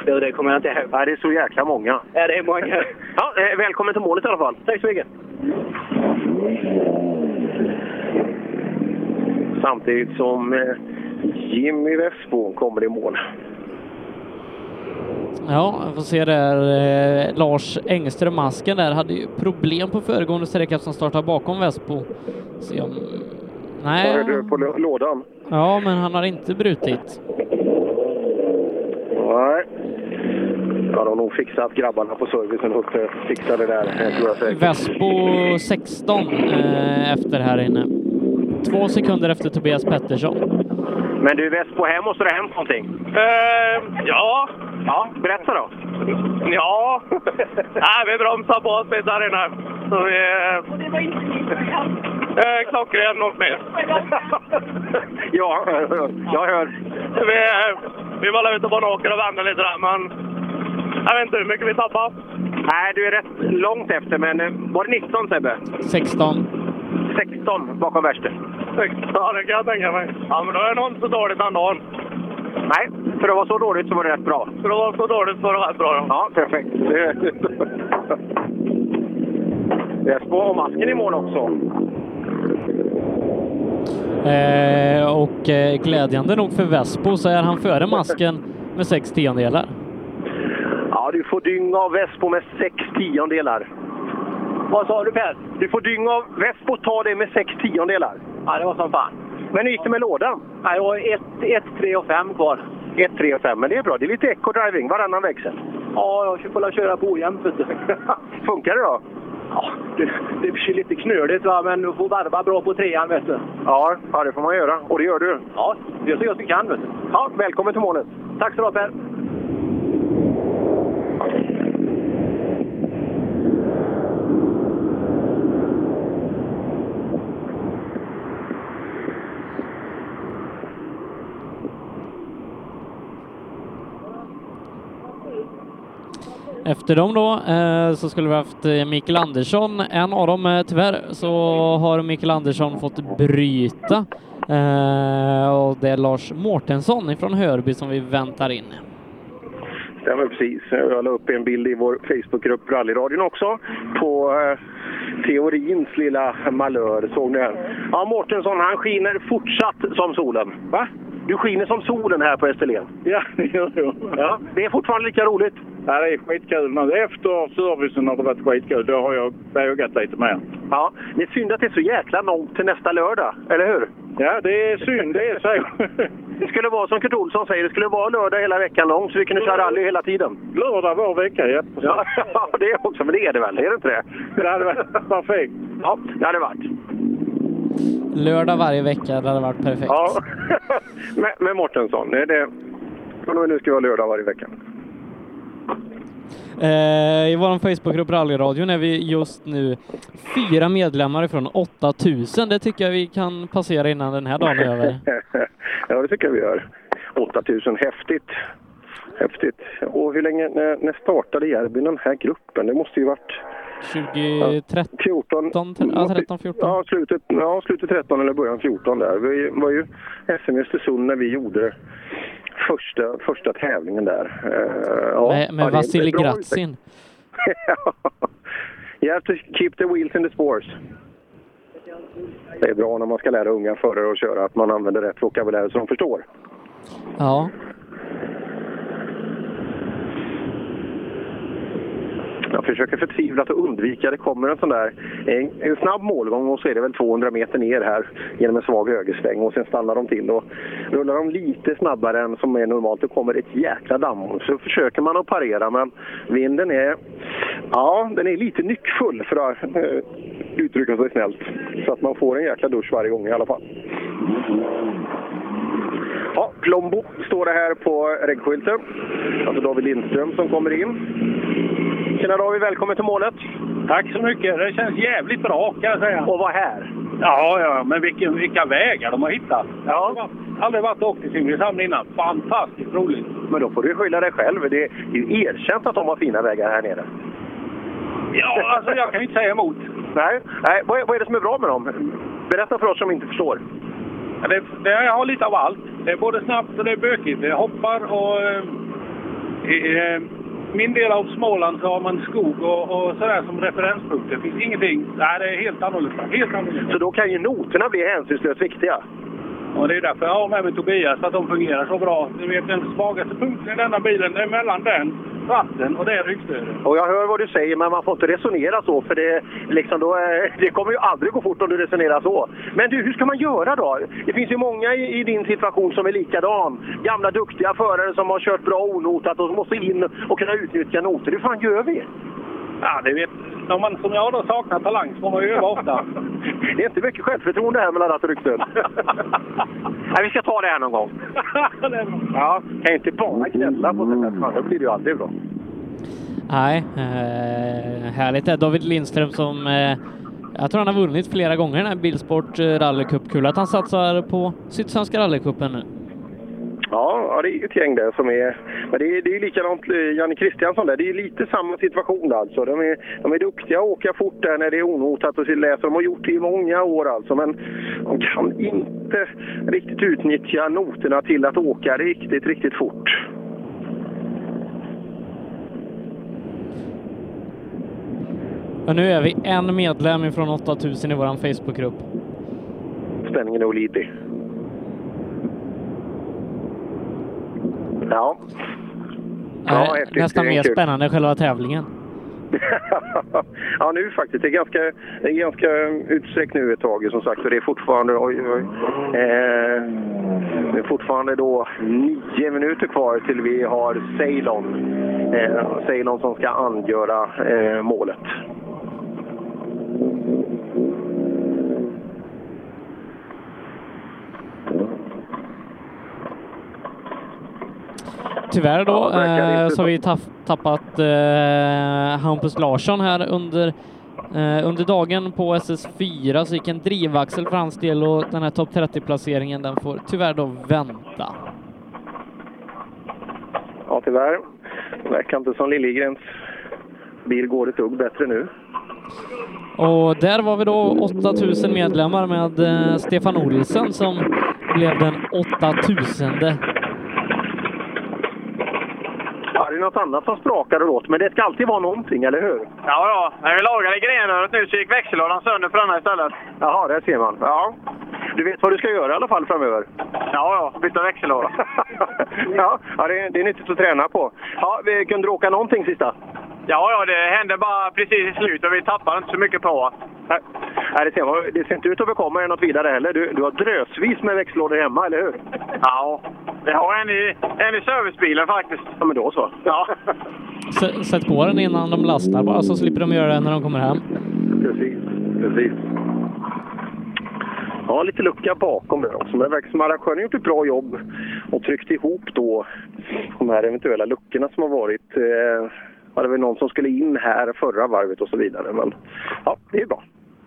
Du, det kommer jag inte ihåg. Nej, det är så jäkla många. Ja, det är många. Ja, eh, välkommen till målet i alla fall. Tack så mycket. Samtidigt som eh, Jimmy Vespo kommer i mål. Ja, jag får se där. Eh, Lars Engström, masken där, hade ju problem på föregående sträcka som startade bakom Vespo. Se om... Vad Nej, är du på lå- lådan? ja, men han har inte brutit. Nej. Ja, de har nog fixat grabbarna på servicen uppe. Fixar det där. Vespo 16 eh, efter här inne. Två sekunder efter Tobias Pettersson. Men du Vespo, här måste det ha hänt någonting. Eh, ja. Ja, berätta då. Ja. Nej, vi bromsar på oss inne. Så vi... Och det var inte program. Eh, klockren och mer. ja, jag hör. Vi, eh, vi var ute på en åker och vände lite där, men jag vet inte hur mycket vi tappade. Nej, du är rätt långt efter, men eh, var det 19 Sebbe? 16. 16 bakom värsten. Ja, det kan jag tänka mig. Ja, men då är det nog inte så dåligt ändå. Nej, för det var så dåligt så var det rätt bra. För det var så dåligt så var det rätt bra. då. Ja, perfekt. Vespo har masken i mål också. Eh, och eh, glädjande nog för Vespo så är han före masken med sex tiondelar. Ja, du får dynga av Vespo med sex tiondelar. Vad sa du Per? Du får dynga av Vespo ta det med sex tiondelar. Ja, det var som fan. Men hur gick det med lådan? Nej, det var 1, 3 och 5 kvar. 1, 3 och 5, men det är bra. Det är lite eco-driving, varannan växel. Ja, jag ska kolla köra på ojämnt. Funkar det då? Ja, det, det blir lite knöligt va, men du får varva bra på trean vet du. Ja, ja, det får man göra. Och det gör du. Ja, det gör så gott vi kan vet du. Ja, välkommen till målet. Tack så du ha Per. Efter dem då eh, så skulle vi haft eh, Mikael Andersson. En av dem, eh, tyvärr, så har Mikael Andersson fått bryta. Eh, och det är Lars Mårtensson ifrån Hörby som vi väntar in. Stämmer precis. Jag la upp en bild i vår Facebookgrupp Rallyradion också på eh, teorins lilla malör. Såg ni den? Ja, Mårtensson han skiner fortsatt som solen. Va? Du skiner som solen här på Österlen. Ja, jo, jo. Ja, det är fortfarande lika roligt. Ja, det är skitkul nu. Efter servicen har det varit skitkul. Då har jag vågat lite mer. Ja, det är synd att det är så jäkla långt till nästa lördag, eller hur? Ja, det är synd. Det är så. Det skulle vara som Kurt Olsson säger, det skulle vara lördag hela veckan lång så vi kunde köra rally hela tiden. Lördag var vecka, ja. Ja, det är också, men det är det väl? Är det inte det? Det hade varit perfekt. Ja, det hade varit. Lördag varje vecka, det hade varit perfekt. Ja, med, med Mårtensson. Det är det. Från och med nu ska vi ha lördag varje vecka. Eh, I vår Facebookgrupp Rallyradion är vi just nu fyra medlemmar ifrån 8000. Det tycker jag vi kan passera innan den här dagen är över. ja, det tycker jag vi gör. 8000, häftigt. Häftigt. Och hur länge, när, när startade Järby den här gruppen? Det måste ju varit 2013? 14. Ja, 13, 14. Ja, slutet, ja, slutet 13 eller början 14 där. Vi var ju SM i Östersund när vi gjorde första, första tävlingen där. Eh, ja, med ja, med är Vasilij Gratsin. You have to keep the wheels in the spores. Det är bra när man ska lära unga förare att köra att man använder rätt vokabulär så de förstår. Ja. Jag försöker förtvivlat att undvika. Det kommer en sån där en, en snabb målgång och så är det väl 200 meter ner här genom en svag högersväng och sen stannar de till och rullar de lite snabbare än som är normalt då kommer ett jäkla damm. Så försöker man att parera men vinden är, ja den är lite nyckfull för att eh, uttrycka sig snällt. Så att man får en jäkla dusch varje gång i alla fall. Ja, Plombo står det här på reggskylten. Alltså David Lindström som kommer in. Tjena David, välkommen till målet. Tack så mycket. Det känns jävligt bra kan jag säga. Och vara här. Ja, ja, men vilken, vilka vägar de har hittat. Jag har aldrig varit- och åkt till Simrishamn innan. Fantastiskt roligt. Men då får du skylla dig själv. Det är ju erkänt att de har fina vägar här nere. Ja, alltså jag kan inte säga emot. Nej, Nej vad, är, vad är det som är bra med dem? Berätta för oss som inte förstår. Ja, Det, det, jag har lite av allt. Det är både snabbt och det är bökigt. Det hoppar och... eh, I eh, min del av Småland så har man skog och, och sådär som referenspunkter. Det finns ingenting. Nej, det är helt annorlunda. Helt annorlunda. Så då kan ju noterna bli hänsynslöst viktiga. Och det är därför jag har med mig Tobias, att de fungerar så bra. Du vet, den svagaste punkten i denna bilen, är mellan den, ratten och det är ryggstödet. Och jag hör vad du säger, men man får inte resonera så. För det, liksom då, är- det kommer ju aldrig gå fort om du resonerar så. Men du, hur ska man göra då? Det finns ju många i, i din situation som är likadan. Gamla duktiga förare som har kört bra onotat och som måste in och kunna utnyttja noter. Hur fan gör vi? Ja, det vet Om man som jag då saknar talang så får man ju öva ofta. Det är inte mycket självförtroende här mellan ryggstöd. Nej, vi ska ta det här någon gång. Ja, kan ju inte bara gnälla på sig själv. Då blir det ju aldrig bra. Nej, eh, härligt. Det är David Lindström som eh, jag tror han har vunnit flera gånger den här Bilsport eh, rallycup. Kul att han satsar på Sydsvenska rallycupen nu. Ja, det är ett gäng där som är... Men det är, det är likadant eh, Janne Kristiansson där. Det är lite samma situation alltså. De är, de är duktiga att åka fort där när det är onotat och läser de har gjort det i många år alltså. Men de kan inte riktigt utnyttja noterna till att åka riktigt, riktigt fort. Och nu är vi en medlem ifrån 8000 i våran Facebookgrupp. Spänningen är olidlig. Ja. Ja, häftigt. nästan mer kul. spännande än själva tävlingen. ja, nu faktiskt. Det är ganska, det är ganska utsträckt nu ett tag som sagt. Och det är fortfarande, oj, oj, eh, det är fortfarande då nio minuter kvar till vi har Ceylon. Eh, Ceylon som ska angöra eh, målet. Tyvärr då Ja, eh, så har vi tapp- tappat eh, Hampus Larsson här under, eh, under dagen på SS4 så gick en drivaxel för hans del och den här topp 30-placeringen den får tyvärr då vänta. Ja, tyvärr. Det verkar inte som Liljegrens bil går ett dugg bättre nu. Och där var vi då 8000 medlemmar med eh, Stefan Olsen som blev den 8000 Ja, det något annat som sprakar och låter, men det ska alltid vara någonting, eller hur? Ja, ja. När vi lagade grenröret nu så gick växellådan sönder på denna istället. Jaha, där ser man. Ja. Du vet vad du ska göra i alla fall framöver? Ja, ja. Byta växellåda. ja det, är, det är nyttigt att träna på. Ja, vi kunde du åka någonting sista? Ja, ja. Det hände bara precis i slutet vi tappade inte så mycket på Nej, Nej, det, ser det ser inte ut att bekomma något vidare heller. Du, du har drösvis med växellådor hemma, eller hur? Ja. Vi har en i, en i servicebilen faktiskt. Ja, men då så. Ja. S- Sätt på den innan de lastar bara så slipper de göra det när de kommer hem. Precis, precis. Ja, lite lucka bakom där också. Men det verkar som att arrangören har gjort ett bra jobb och tryckt ihop då de här eventuella luckorna som har varit. Eh, ja, det var någon som skulle in här förra varvet och så vidare. Men ja, det är bra.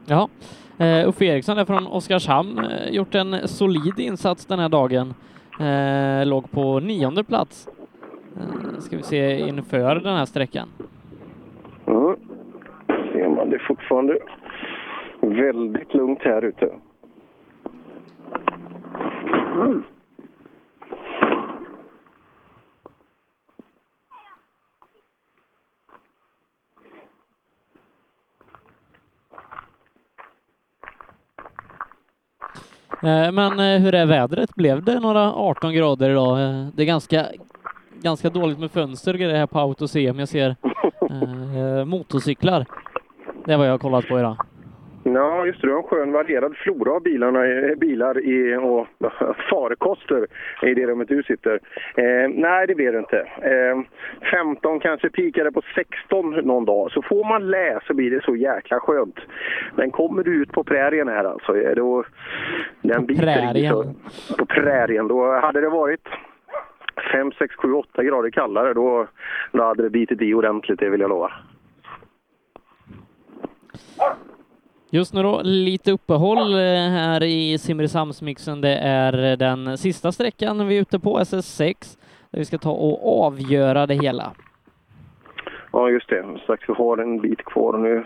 Ja. Eh, Uffe Eriksson är från Oskarshamn, eh, gjort en solid insats den här dagen. Eh, låg på nionde plats. Ska vi se inför den här sträckan. Mm. Se men det är fortfarande väldigt lugnt här ute. Mm. Men eh, hur är vädret? Blev det några 18 grader idag? Eh, Det är ganska, ganska dåligt med fönster grejer här på Autosem. Jag ser eh, motorcyklar. Det är vad jag har kollat på idag. Ja, just det. Du har en skön varierad flora av bilarna, bilar i, och farkoster i det rummet du sitter. Eh, nej, det blir det inte. Eh, 15 kanske pikade på 16 någon dag. Så får man lä så blir det så jäkla skönt. Men kommer du ut på prärien här alltså, eh, då... Den på prärien? på prärien. Då hade det varit 5, 6, 7, 8 grader kallare, då, då hade det bitit i ordentligt, det vill jag lova. Just nu då, lite uppehåll eh, här i Simrishamnsmixen. Det är den sista sträckan vi är ute på, SS6, där vi ska ta och avgöra det hela. Ja, just det. Strax vi har en bit kvar nu.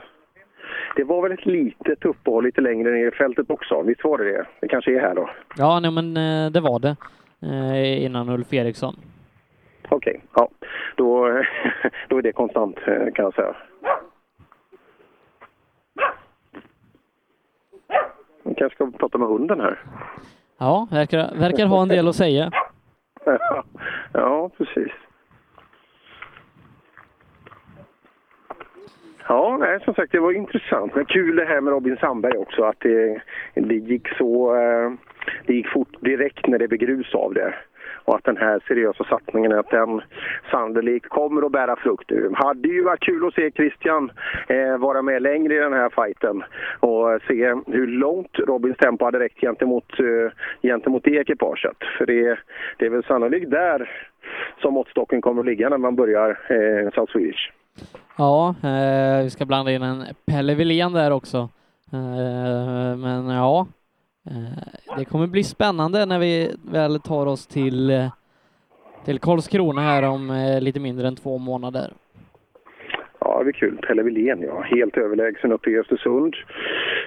Det var väl ett litet uppehåll lite längre ner i fältet också? Visst var det det? Det kanske är här då? Ja, nej, men eh, det var det eh, innan Ulf Eriksson. Okej, ja. Då, då är det konstant eh, kan jag säga. Vi kanske ska prata med hunden här. Ja, verkar, verkar ha en del att säga. ja, precis. Ja, nej, som sagt, det var intressant. Men kul det här med Robin Sandberg också, att det, det gick så... eh, Det gick fort direkt när det blev grus av det. Och att den här seriösa satsningen, att den sannolikt kommer att bära frukt. Det hade ju varit kul att se Christian eh, vara med längre i den här fighten och eh, se hur långt Robins tempo hade räckt gentemot, eh, gentemot det ekipaget. För det, det är väl sannolikt där som måttstocken kommer att ligga när man börjar eh, South Swedish. Ja, eh, vi ska blanda in en Pelle Wilén där också. Eh, men ja, Eh, det kommer bli spännande när vi väl tar oss till, eh, till Karlskrona här om eh, lite mindre än två månader. Ja, det blir kul. Pelle Wilén, ja. Helt överlägsen uppe i Östersund.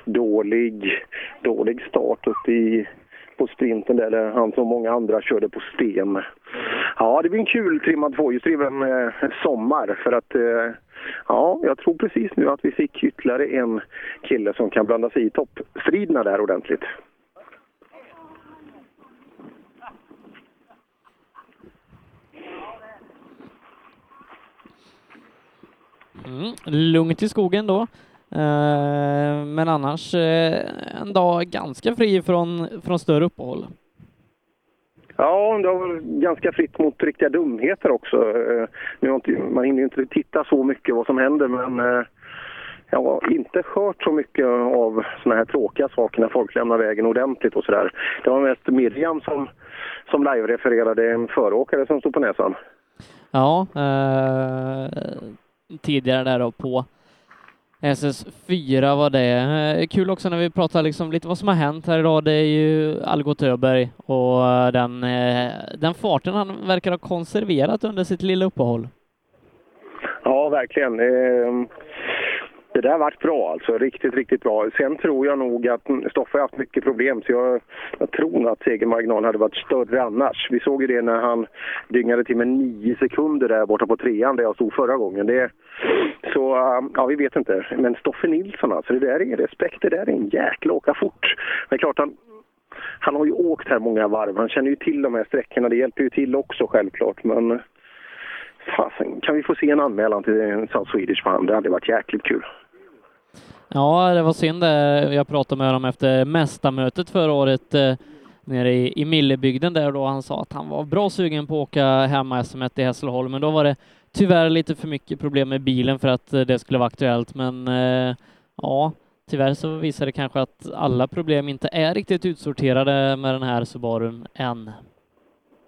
Dålig, dålig start uppe i, på sprinten där, där han som många andra körde på sten. Ja, det blir en kul trimmad tvåhjulsdriven eh, sommar för att eh, ja, jag tror precis nu att vi fick ytterligare en kille som kan blanda sig i toppstriderna där ordentligt. Mm, lugnt i skogen då. Eh, men annars eh, en dag ganska fri från, från större uppehåll. Ja, det var ganska fritt mot riktiga dumheter också. Eh, nu har inte, man hinner ju inte titta så mycket vad som händer, men eh, jag har inte hört så mycket av såna här tråkiga saker när folk lämnar vägen ordentligt och sådär. Det var mest Miriam som, som live-refererade en föråkare som stod på näsan. Ja, eh, tidigare där då på SS4 var det. Eh, kul också när vi pratar liksom lite vad som har hänt här idag. Det är ju Algot Öberg och eh, den, eh, den farten han verkar ha konserverat under sitt lilla uppehåll. Ja, verkligen. Det där varit bra alltså, riktigt, riktigt bra. Sen tror jag nog att Stoffe har haft mycket problem så jag, jag tror nog att segermarginalen hade varit större annars. Vi såg ju det när han dyngade till med nio sekunder där borta på trean där jag stod förra gången. Det, så um, ja, vi vet inte. Men Stoffe Nilsson alltså, det där är respekt, det där är en jäkla åka fort. Men klart han, han har ju åkt här många varv, han känner ju till de här sträckorna, det hjälper ju till också självklart. Men fasen, kan vi få se en anmälan till South Swedish för? Det hade varit jäkligt kul. Ja, det var synd det. Jag pratade med honom efter mästarmötet förra året eh, nere i, i Millebygden där då han sa att han var bra sugen på att åka hemma SM i Hässleholm, men då var det tyvärr lite för mycket problem med bilen för att eh, det skulle vara aktuellt. Men eh, ja, tyvärr så visar det kanske att alla problem inte är riktigt utsorterade med den här Subarun än.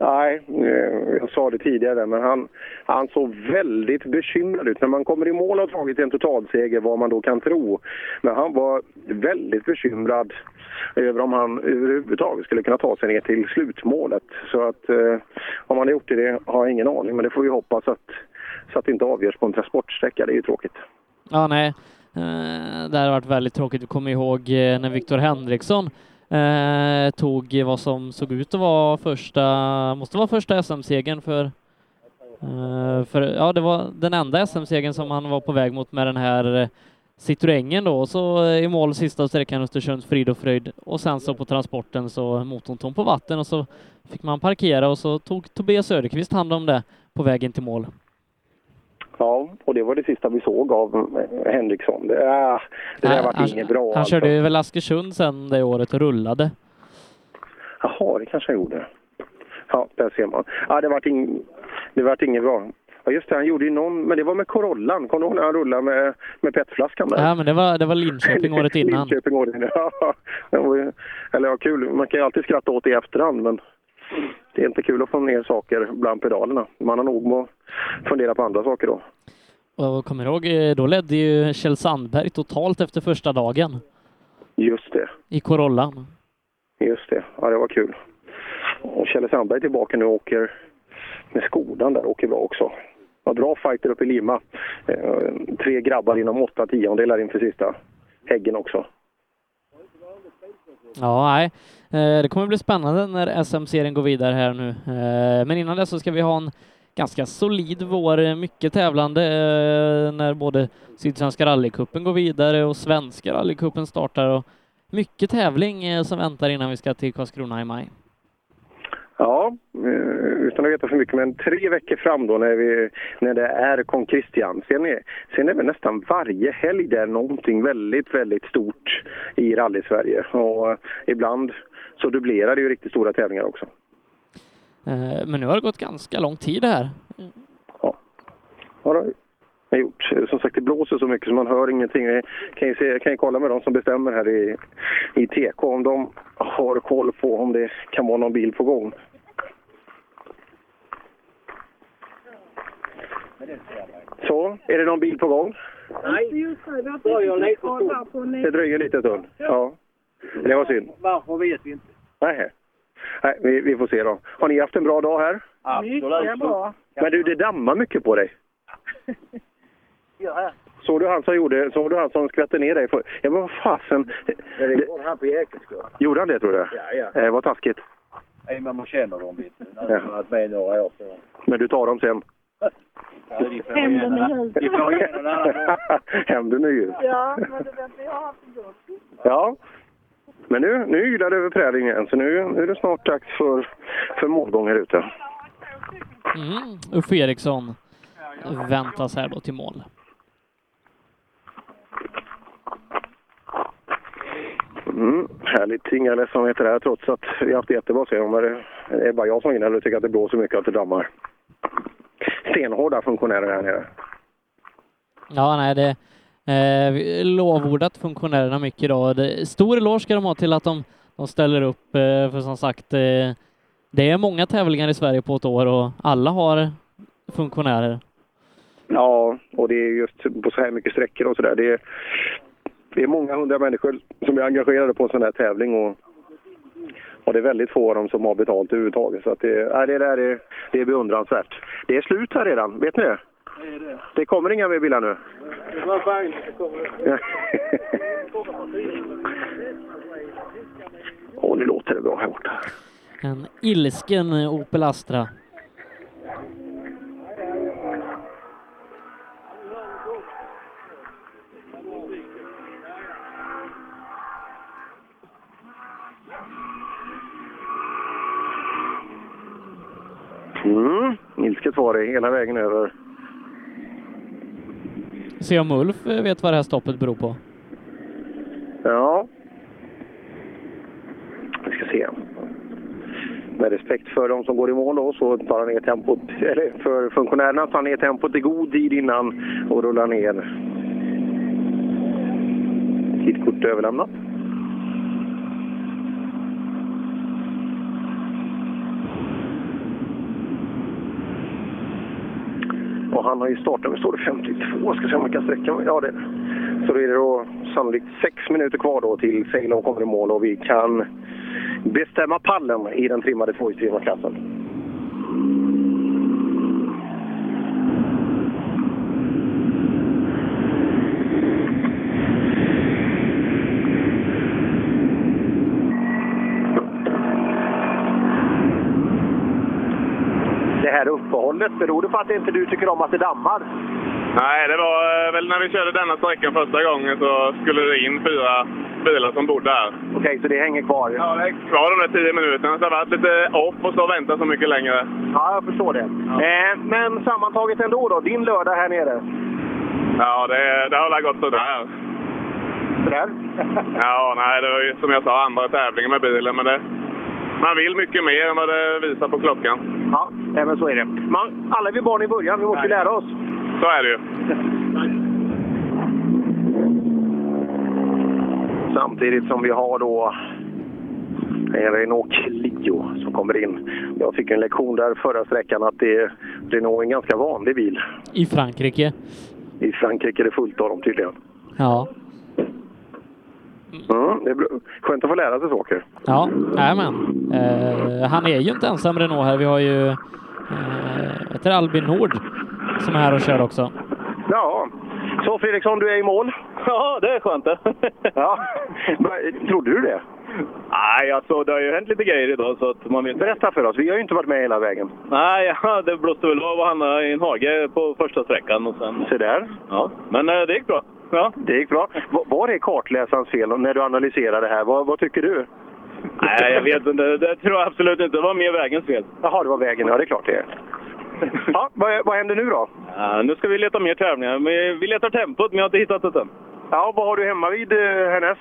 Nej, eh, jag sa det tidigare, men han, han såg väldigt bekymrad ut. När man kommer i mål och har tagit en totalseger, vad man då kan tro. Men han var väldigt bekymrad över om han överhuvudtaget skulle kunna ta sig ner till slutmålet. Så att eh, om han har gjort det, det har jag ingen aning. Men det får vi hoppas att, så att det inte avgörs på en transportsträcka. Det är ju tråkigt. Ja, nej, eh, det har varit väldigt tråkigt. Vi kommer ihåg eh, när Viktor Henriksson eh, tog vad som såg ut att vara första, måste vara första SM-segern för eh, för ja, det var den enda SM-segern som han var på väg mot med den här eh, Citroengen då, och så eh, i mål sista sträckan Östersunds frid och fröjd och sen så på transporten så motorn tom på vatten och så fick man parkera och så tog Tobias Söderqvist hand om det på vägen till mål. Ja, och det var det sista vi såg av eh, Henriksson. Det, äh, det där Nej, var han, inget bra. han alltså. körde väl Askersund sen det året och rullade. Jaha, det kanske han gjorde. Ja, där ser man. Ja, det vart ing, det vart inget bra. Ja, just det, han gjorde ju någon, men det var med Corollan. Kommer du ihåg när han rullade med, med petflaskan där? Ja, men det var, det var Linköping året innan. Linköping året innan. Ja, var eller ja, kul. Man kan ju alltid skratta åt det i efterhand, men det är inte kul att få ner saker bland pedalerna. Man har nog med att fundera på andra saker då. Och kommer ihåg, eh, då ledde ju Kjell Sandberg totalt efter första dagen Just det. i Corollan. Just det. Ja, det var kul. Och Kjelle Sandberg är tillbaka nu och åker med Skodan där, åker bra också. Ja, bra fighter uppe i Lima. Eh, tre grabbar inom åtta tiondelar inför sista häggen också. Ja, nej. Eh, Det kommer bli spännande när SM-serien går vidare här nu. Eh, Men innan det så ska vi ha en ganska solid vår, eh, mycket tävlande eh, när både Sydsvenska rallycupen går vidare och Svenska rallycupen startar och mycket tävling eh, som väntar innan vi ska till Karlskrona i maj. Ja, eh, utan att veta för mycket, men tre veckor fram då när, vi, när det är Kong Christian. Sen är, sen är det nästan varje helg där någonting väldigt, väldigt stort i rally-Sverige. Och eh, ibland så dubblerar det ju riktigt stora tävlingar också. Eh, Men nu har det gått ganska lång tid här. Ja, har jag gjort. Som sagt, det blåser så mycket så man hör ingenting. Jag kan ju, se, kan ju kolla med de som bestämmer här i, i TK om de har koll på om det kan vara någon bil på gång. Så, är det någon bil på gång? Nej, Det dröjer lite stund. Ja. Det var synd. Varför vet vi inte. Nej, Nej vi, vi får se då. Har ni haft en bra dag här? Mycket bra. Men du, det dammar mycket på dig. Ja, Såg du han som gjorde, såg du han som skvätte ner dig? För, ja, men vad fasen. det gjorde han på Ekensgård. Gjorde han det tror du? Ja, ja. Eh, vad taskigt. Nej, men man känner dem lite. Jag har varit med några år. Så. Men du tar dem sen? Hämnden är ljus. Vi får igen en annan gång. Hämnden är ljus. Ja, men du vet, vi har haft det gott. Ja. Men nu, nu ylar det över prärien igen, så nu, nu är det snart dags för, för målgång här ute. Mm. Uffe Eriksson väntas här då till mål. Mm, härligt. Inga ledsamheter här trots att vi haft jättebra sen. Men det är bara jag som gnäller och tycker att det blåser mycket att det dammar. Stenhårda funktionärer här nere. Ja, nej, det eh, lovordat funktionärerna mycket idag. Det, stor eloge ska de ha till att de, de ställer upp, eh, för som sagt, eh, det är många tävlingar i Sverige på ett år och alla har funktionärer. Ja, och det är just på så här mycket sträckor och sådär. Det, det är många hundra människor som är engagerade på en sån här tävling och, och det är väldigt få av dem som har betalt överhuvudtaget. Så att det, nej, det där är, det är beundransvärt. Det är slut här redan, vet ni det? Det kommer inga mer bilar nu. Det var fint. Det kommer. Åh, nu låter det bra här borta. En ilsken Opel Astra. Mm, ilsket var det hela vägen över. Se om Ulf eh, vet vad det här stoppet beror på. Ja. Vi ska se. Med respekt för de som går i mål då, så tar han ner tempot, eller för funktionärerna tar han ner tempot i god tid innan och rullar ner. Tidkort överlämnat. Och han har ju startat står det 52. Ska se om man kan sträcka mig. Ja, det Så då är det då sannolikt sex minuter kvar då till Ceylon kommer i mål och vi kan bestämma pallen i den trimmade tvåhjulsdrivna klassen. Uppehållet, beror det på att inte du tycker om att det dammar? Nej, det var eh, väl när vi körde denna sträckan första gången så skulle det in fyra bilar som bodde här. Okej, så det hänger kvar? Ja, det är kvar de där tio minuterna. Så det har varit lite off och stå och vänta så mycket längre. Ja, jag förstår det. Eh, men sammantaget ändå då, din lördag här nere? Ja, det, det har väl gått sådär. Sådär? Ja, nej, det var ju som jag sa andra tävlingen med bilen. Men det, man vill mycket mer än vad det visar på klockan. Ja, men så är det. Man, alla är vi barn i början, vi måste ju lära oss. Så är det ju. Samtidigt som vi har då en Renault Clio som kommer in. Jag fick en lektion där förra sträckan att det är Renault är en ganska vanlig bil. I Frankrike. I Frankrike är det fullt av dem tydligen. Ja. Mm, det är skönt att få lära sig saker. Ja, men. Eh, han är ju inte ensam Renault här. Vi har ju eh, heter Albin Nord som är här och kör också. Ja, så Fredriksson, du är i mål? Ja, det är skönt det. ja. Trodde du det? Nej, alltså det har ju hänt lite grejer idag så att man vet. Berätta för oss, vi har ju inte varit med hela vägen. Nej, ja, det blåste väl av och hamnade i en hage på första sträckan och sen... Se där. Ja, men eh, det gick bra. Ja. Det gick bra. Va- Var är kartläsarens fel när du analyserar det här? Vad, vad tycker du? Nej, jag vet inte. Det tror jag absolut inte. Det var mer vägens fel. Jaha, det var vägen. Ja, det är klart det är. Ja, vad, vad händer nu då? Ja, nu ska vi leta mer tävlingar. Vi letar tempot, men jag har inte hittat det än. Ja, vad har du hemma vid eh, härnäst?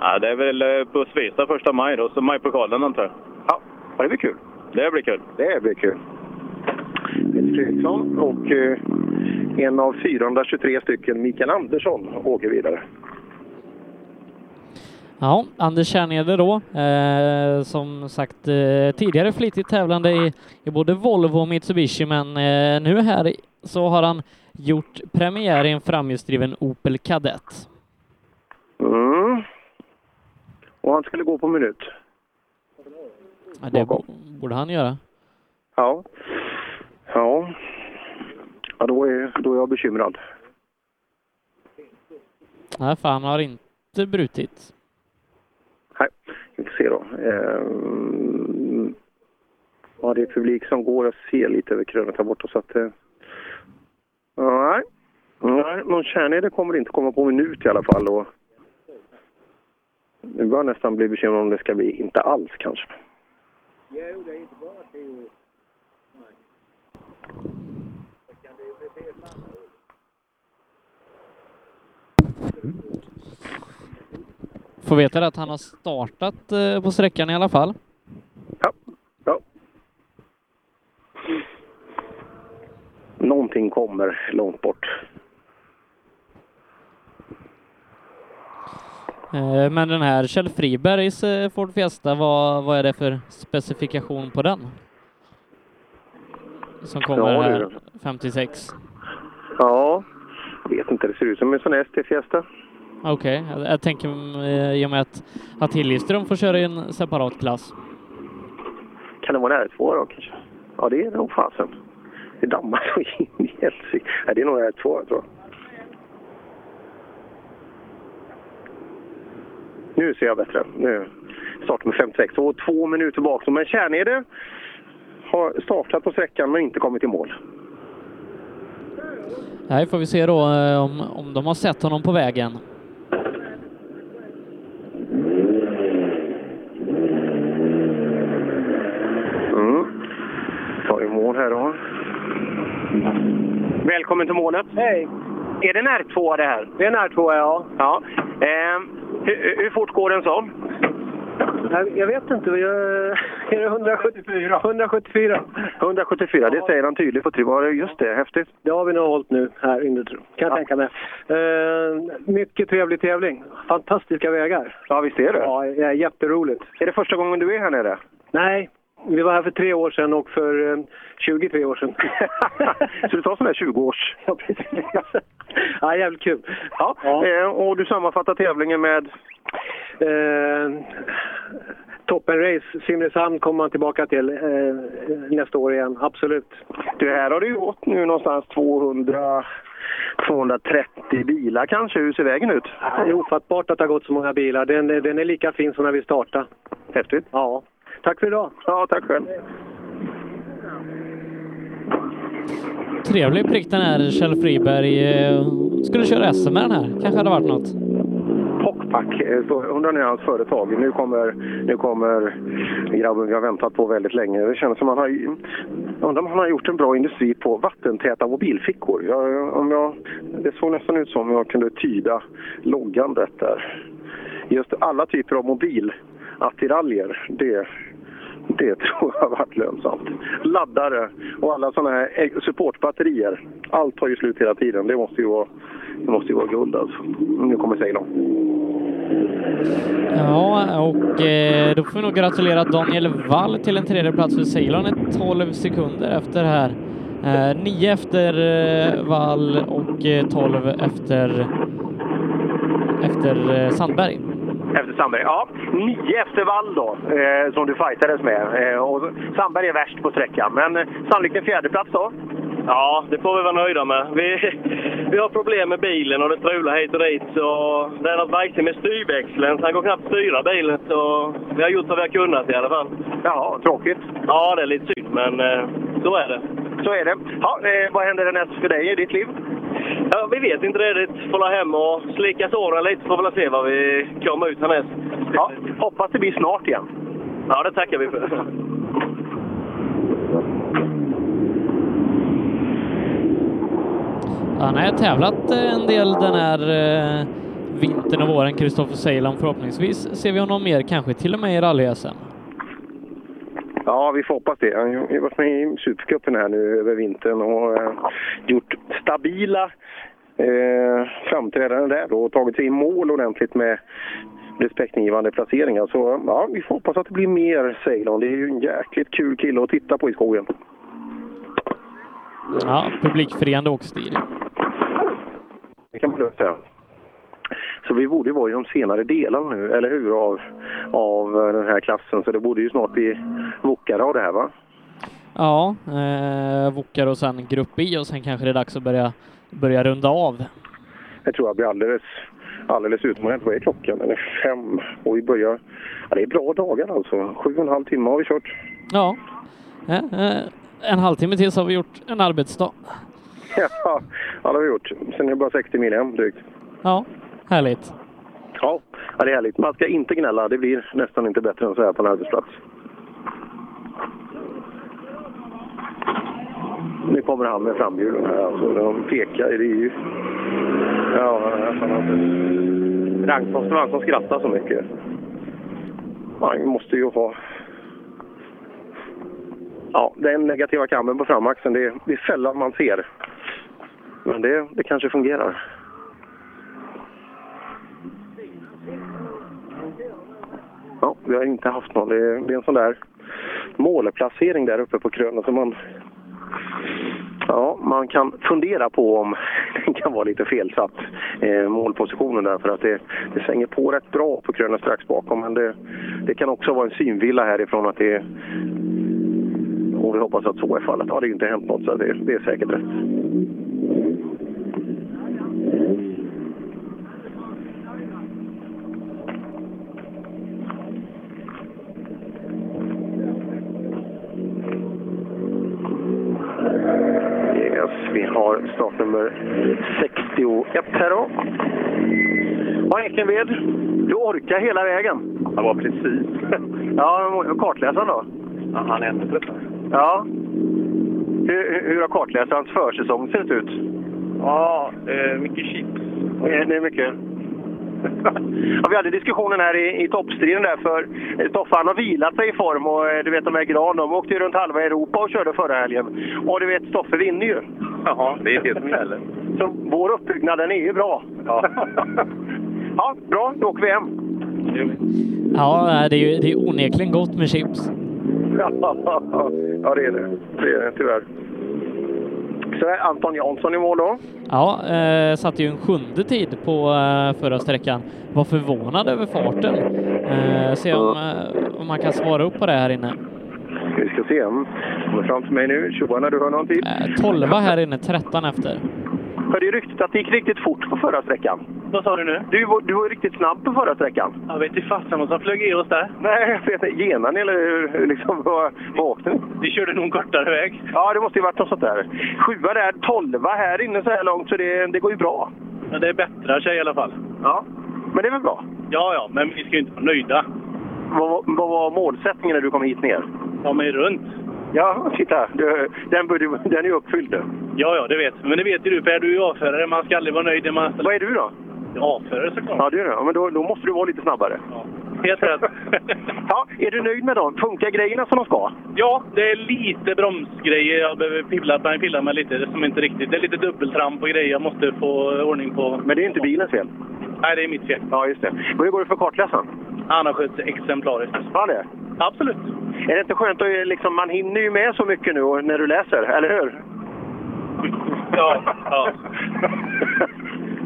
Ja, det är väl eh, på Svesta första maj då, så majpokalen antar jag. Ja, det blir kul. Det blir kul. Det blir kul. Peter Fredriksson och eh, en av 423 stycken, Mikael Andersson, åker vidare. Ja, Anders Kärneder då, eh, som sagt eh, tidigare flitigt tävlande i, i både Volvo och Mitsubishi, men eh, nu här så har han gjort premiär i en framhjulsdriven Opel Kadett. Mm. Och han skulle gå på minut. Ja, det bo- borde han göra. Ja. Ja. Ja, då är, då är jag bekymrad. Nej, för han har inte brutit. Nej, vi får se då. Ehm, ja, det är publik som går. Jag ser lite över krönet här borta så att... Eh, nej. Nej, någon kärnede kommer inte komma på minut i alla fall. Och nu börjar nästan bli bekymrad om det ska bli inte alls kanske. Får veta att han har startat eh, på sträckan i alla fall. Ja. Någonting kommer långt bort. Eh, Men den här Kjell Fribergs eh, Ford Fiesta, vad, vad är det för specifikation på den? Som kommer Ja, här du. 56. Ja, jag vet inte. Det ser ut som en sån här ST-Fiesta. Okej, jag, jag tänker eh, i och med att, att Hillström får köra i en separat klass. Kan det vara en R2 då kanske? Ja, det är det nog fasen. Det dammar så in i helsike. Nej, det är nog en R2 jag tror. Nu ser jag bättre. Nu startar med 56 och två minuter bak. Men Kärnede har startat på sträckan men inte kommit i mål. Nej, får vi se då eh, om, om de har sett honom på vägen. Mm. Tar i mål här då. Välkommen till målet. Hej. Är det en R2 det här? Det är en R2 ja. ja. Ehm, hur, hur fort går den så? Jag, jag vet inte. Vi är, det 174? 174. 174, det säger han tydligt på tre. Var det just det? Häftigt. Det har vi nog hållit nu här inne, jag. kan jag tänka mig. Eh, mycket trevlig tävling. Fantastiska vägar. Ja, visst är det? Ja, jätteroligt. Är det första gången du är här nere? Nej, vi var här för tre år sedan och för eh, 23 år sedan. Så du tar sån där 20-års... Ja, precis. ja, jävligt kul. Ja, Eh, och du sammanfattar tävlingen med? Eh, Toppenrace, Simrishamn kommer man tillbaka till eh, nästa år igen, absolut. Du, här har det ju gått nu någonstans 200... 230 bilar kanske. Hur ser vägen ut? Det är ofattbart att det har gått så många bilar. Den, den är lika fin som när vi startade. Häftigt. Ja. Tack för idag. Ja, tack själv. trevlig prick den här Kjell Friberg. Eh, Skulle köra SM med den här. Kanske hade varit något. Pockpack, eh, så undrar ni hans företag. Nu kommer, nu kommer grabben vi har väntat på väldigt länge. Det känns som han har, undrar om han har gjort en bra industri på vattentäta mobilfickor. Jag, om jag, det såg nästan ut som om jag kunde tyda loggan rätt där. Just alla typer av mobilattiraljer, det, det tror jag har varit lönsamt. Laddare och alla sådana här supportbatterier. Allt tar ju slut hela tiden. Det måste ju vara, det måste ju vara guld alltså. Nu kommer Ceylon. Ja, och eh, då får vi nog gratulera Daniel Wall till en tredje plats för Ceylon. är 12 sekunder efter här. Eh, 9 efter eh, Wall och eh, 12 efter, efter eh, Sandberg. Efter Sandberg. Ja, nio efter vall då, eh, som du fightades med. Eh, och Sandberg är värst på sträckan, men eh, sannolikt en fjärdeplats då? Ja, det får vi vara nöjda med. Vi, vi har problem med bilen och det strular hit och dit. Så det är något vajsigt med styrväxeln, så han går knappt styra bilen. Så vi har gjort vad vi har kunnat i alla fall. Ja, tråkigt. Ja, det är lite synd, men eh, så är det. Så är det. Ja, eh, vad händer härnäst för dig i ditt liv? Ja, vi vet inte riktigt. Får la hem och slicka såren lite, får väl se vad vi kommer ut härnäst. Ja, hoppas det blir snart igen. Ja, det tackar vi för. Han har tävlat eh, en del den här eh, vintern och våren, Kristoffer Ceylon. Förhoppningsvis ser vi honom mer, kanske till och med i rally-SM. Ja, vi får hoppas det. Han har varit med i Supercupen här nu över vintern och eh, gjort stabila eh, framträdanden där då, och tagit sig i mål ordentligt med respektingivande placeringar. Så ja, vi får hoppas att det blir mer Ceylon. Det är ju en jäkligt kul kille att titta på i skogen. Ja, publikfriande åkstil. Det kan man lugnt säga. Så vi borde ju vara i de senare delarna nu, eller hur, av, av den här klassen. Så det borde ju snart bli vokare av det här va? Ja, eh, Wokar och sen Grupp I och sen kanske det är dags att börja, börja runda av. Jag tror jag blir alldeles, alldeles utomordentligt. Vad är klockan? Den är fem och vi börjar... Ja, det är bra dagar alltså. Sju och en halv timme har vi kört. Ja, eh, eh, en halvtimme till så har vi gjort en arbetsdag. Ja, ja det har vi gjort. Sen är det bara 60 mil hem drygt. Ja, härligt. Ja, det är härligt. Man ska inte gnälla. Det blir nästan inte bättre än så här på en arbetsplats. Nu kommer han med framhjulen här. Alltså, de pekar. Det är ju... Ja, alltså. Ragnfors var han som skrattar så mycket. Man måste ju ha... Ja, den negativa kammen på framaxeln, det, det är sällan man ser. Men det, det kanske fungerar. Ja, vi har inte haft någon. Det är, en sån där målplacering där uppe på krönet som man... Ja, man kan fundera på om den kan vara lite felsatt, eh, målpositionen där, för att det, det svänger på rätt bra på krönet strax bakom. Men det, det kan också vara en synvilla härifrån att det och vi hoppas att så är fallet. Ja, det har ju inte hänt något, så det, det är säkert rätt. Yes, vi startnummer 61 här då. Ja, Ekenved, du orkar hela vägen. Det var precis. Ja, kartläsaren då? Ja, han är ännu tuffare. Ja. Hur, hur- hur har kartläsarens försäsong sett ut? Ja, eh, mycket chips. Eh, Det är mycket. Ja, vi hade diskussionen här i, i toppstriden där för eh, Toffe han har vilat sig i form och eh, du vet de här Gran de åkte ju runt halva Europa och körde förra helgen. Och du vet Stoffe vinner ju. Jaha, det är det som gäller. Så vår uppbyggnad den är ju bra. Ja. ja, bra. Då åker vi hem. Ja, det är ju det är onekligen gott med chips. ja, det är det. Det är det tyvärr. Är Anton Jansson i mål då. Ja, eh, satte ju en sjunde tid på eh, förra sträckan. Var förvånad över farten. Eh, se om, eh, om man kan svara upp på det här inne. Vi ska se. Kommer fram till mig nu. Tjoa när du hör någonting. Eh, 12 här inne, 13 efter. Hörde ju ryktet att det gick riktigt fort på förra sträckan. Vad sa du nu? Du, var- du var ju riktigt snabb på förra sträckan. Jag vet inte fasen vad som flög i oss där. Nej, jag vet inte. Genade ni eller hur- liksom, vad, vad åkte ni? Vi körde nog en kortare väg. Ja, det måste ju varit något sånt där. Sjua där, tolva här inne så här långt, så det, det går ju bra. Men det bättrar sig i alla fall. Ja, men det är väl bra. Ja, ja, men vi ska ju inte vara nöjda. Vad, vad var målsättningen när du kom hit ner? Ta mig runt. Ja, titta. Den, den är uppfylld. Ja, ja, det vet Men det vet ju du Per, du är ju avförare. Man ska aldrig vara nöjd när man... Vad är du då? Avförare såklart. Ja, du är det. Ja, men då, då måste du vara lite snabbare. Helt rätt. ja, är du nöjd med dem? Funkar grejerna som de ska? Ja, det är lite bromsgrejer jag behöver pilla, pilla med lite. Det som inte riktigt... Det är lite dubbeltramp och grejer jag måste få ordning på. Men det är inte bilens fel? Nej, det är mitt fel. Ja, just det. Men hur går det för kartläsaren? Han har skött exemplariskt. Ja, det? Absolut. Är det inte skönt att liksom, man hinner ju med så mycket nu när du läser, eller hur? Ja, ja.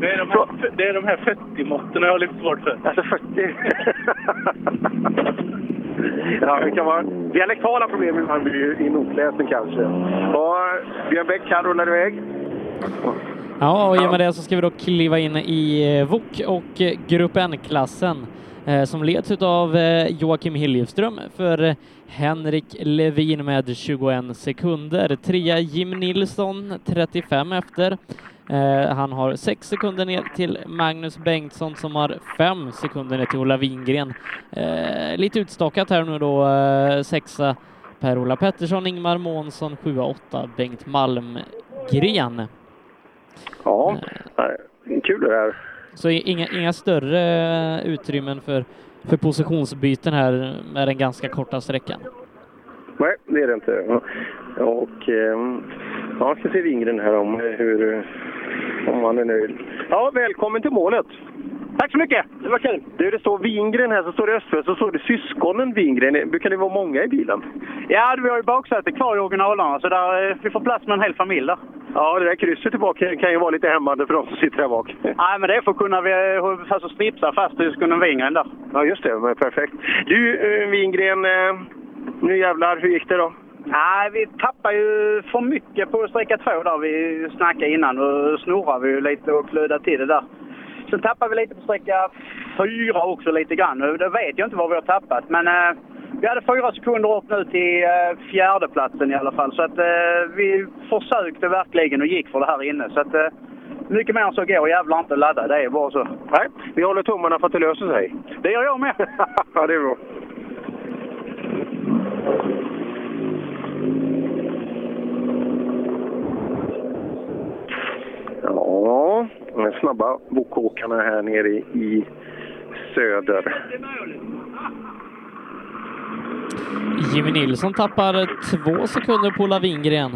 Det är de här, det är de här 40-måtten jag har lite svårt för. Alltså 40? ja, det kan vara dialektala problem ibland i notläsning kanske. Och Björn Bäck, han rullar iväg. Ja, och i och med det så ska vi då kliva in i eh, VOK och eh, Grupp N-klassen som leds av Joakim Hiljeström för eh, Henrik Levin med 21 sekunder. Trea Jim Nilsson 35 efter. Eh, Han har 6 sekunder ner till Magnus Bengtsson som har 5 sekunder ner till Ola Wingren. Eh, Lite utstakat här nu då, eh, sexa Per-Ola Pettersson, Ingmar Månsson, 7 åtta Bengt Malmgren. Ja, kul det här. Så inga, inga större utrymmen för, för positionsbyten här med den ganska korta sträckan. Nej, det är det inte. Och ehm, ja, jag ska se Wingren här om hur om han är nöjd. Ja, välkommen till målet! Tack så mycket! Det var kul! Du, det står Wingren här, så står det Östföld, så står det syskonen Wingren. Brukar ni vara många i bilen? Ja, vi har ju baksäte kvar i originalarna, så där, eh, vi får plats med en hel familj där. Ja, det där krysset tillbaka kan ju vara lite hämmande för de som sitter här bak. Nej, men det är för att kunna vi- alltså, slipsa fast syskonen Wingren där. Ja, just det. Men perfekt. Du, eh, Wingren, eh, nu jävlar, hur gick det då? Nej, vi tappar ju för mycket på sträcka två där vi snackade innan. Och snurrade vi ju lite och klödade till det där. Sen tappade vi lite på sträcka fyra också lite grann. Nu, Det vet jag inte vad vi har tappat. Men eh, vi hade fyra sekunder upp nu till eh, fjärdeplatsen i alla fall. Så att eh, vi försökte verkligen och gick för det här inne. Så att eh, mycket mer än så går jävlar inte att ladda. Det är bara så. Nej, vi håller tummarna för att det löser sig. Det gör jag med. ja, det är bra. Ja, snabba bokåkarna här nere i, i söder. Jimmy Nilsson tappar två sekunder på Ola Wingren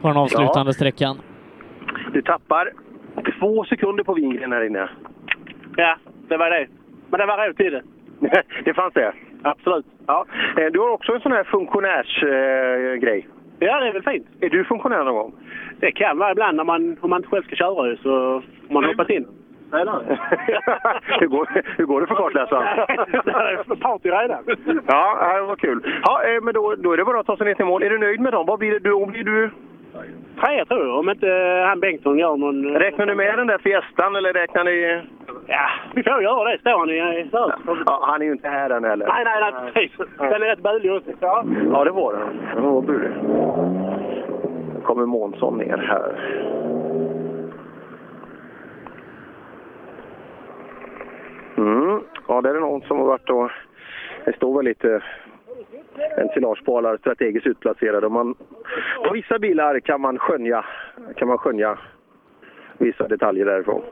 på den avslutande Ja. sträckan. Du tappar två sekunder på Wingren här inne. Ja, det var det. Men det var rätt i det. det fanns det? Absolut. Ja. Eh, Du har också en sån här funktionärsgrej. Eh, grej. Ja, det är väl fint. Är du funktionär någon gång? Det kan vara ibland när man, om man inte själv ska köra så får man hoppat in. hur, går, hur går det för kartläsaren? Party redan. Ja, det var kul. Ja, eh, men då, då är det bara att ta sig ner till mål. Är du nöjd med dem? Vad blir det? Då blir du... Tre tror jag, om inte han Bengtsson gör någon... Räknar du med den där Fiestan eller räknar ni... Ja, vi får göra det. Står han i... i Ja, han är ju inte här än heller. Nej, nej, nej, precis. Den är rätt bulig också. Ja. Ja, det var den. Den var bulig. Kommer Månsson ner här. Mm. Ja, det är någon som har varit och... Det står väl lite ensilagebalar strategiskt utplacerade. Och Man, på vissa bilar kan man skönja, kan man skönja vissa detaljer därifrån.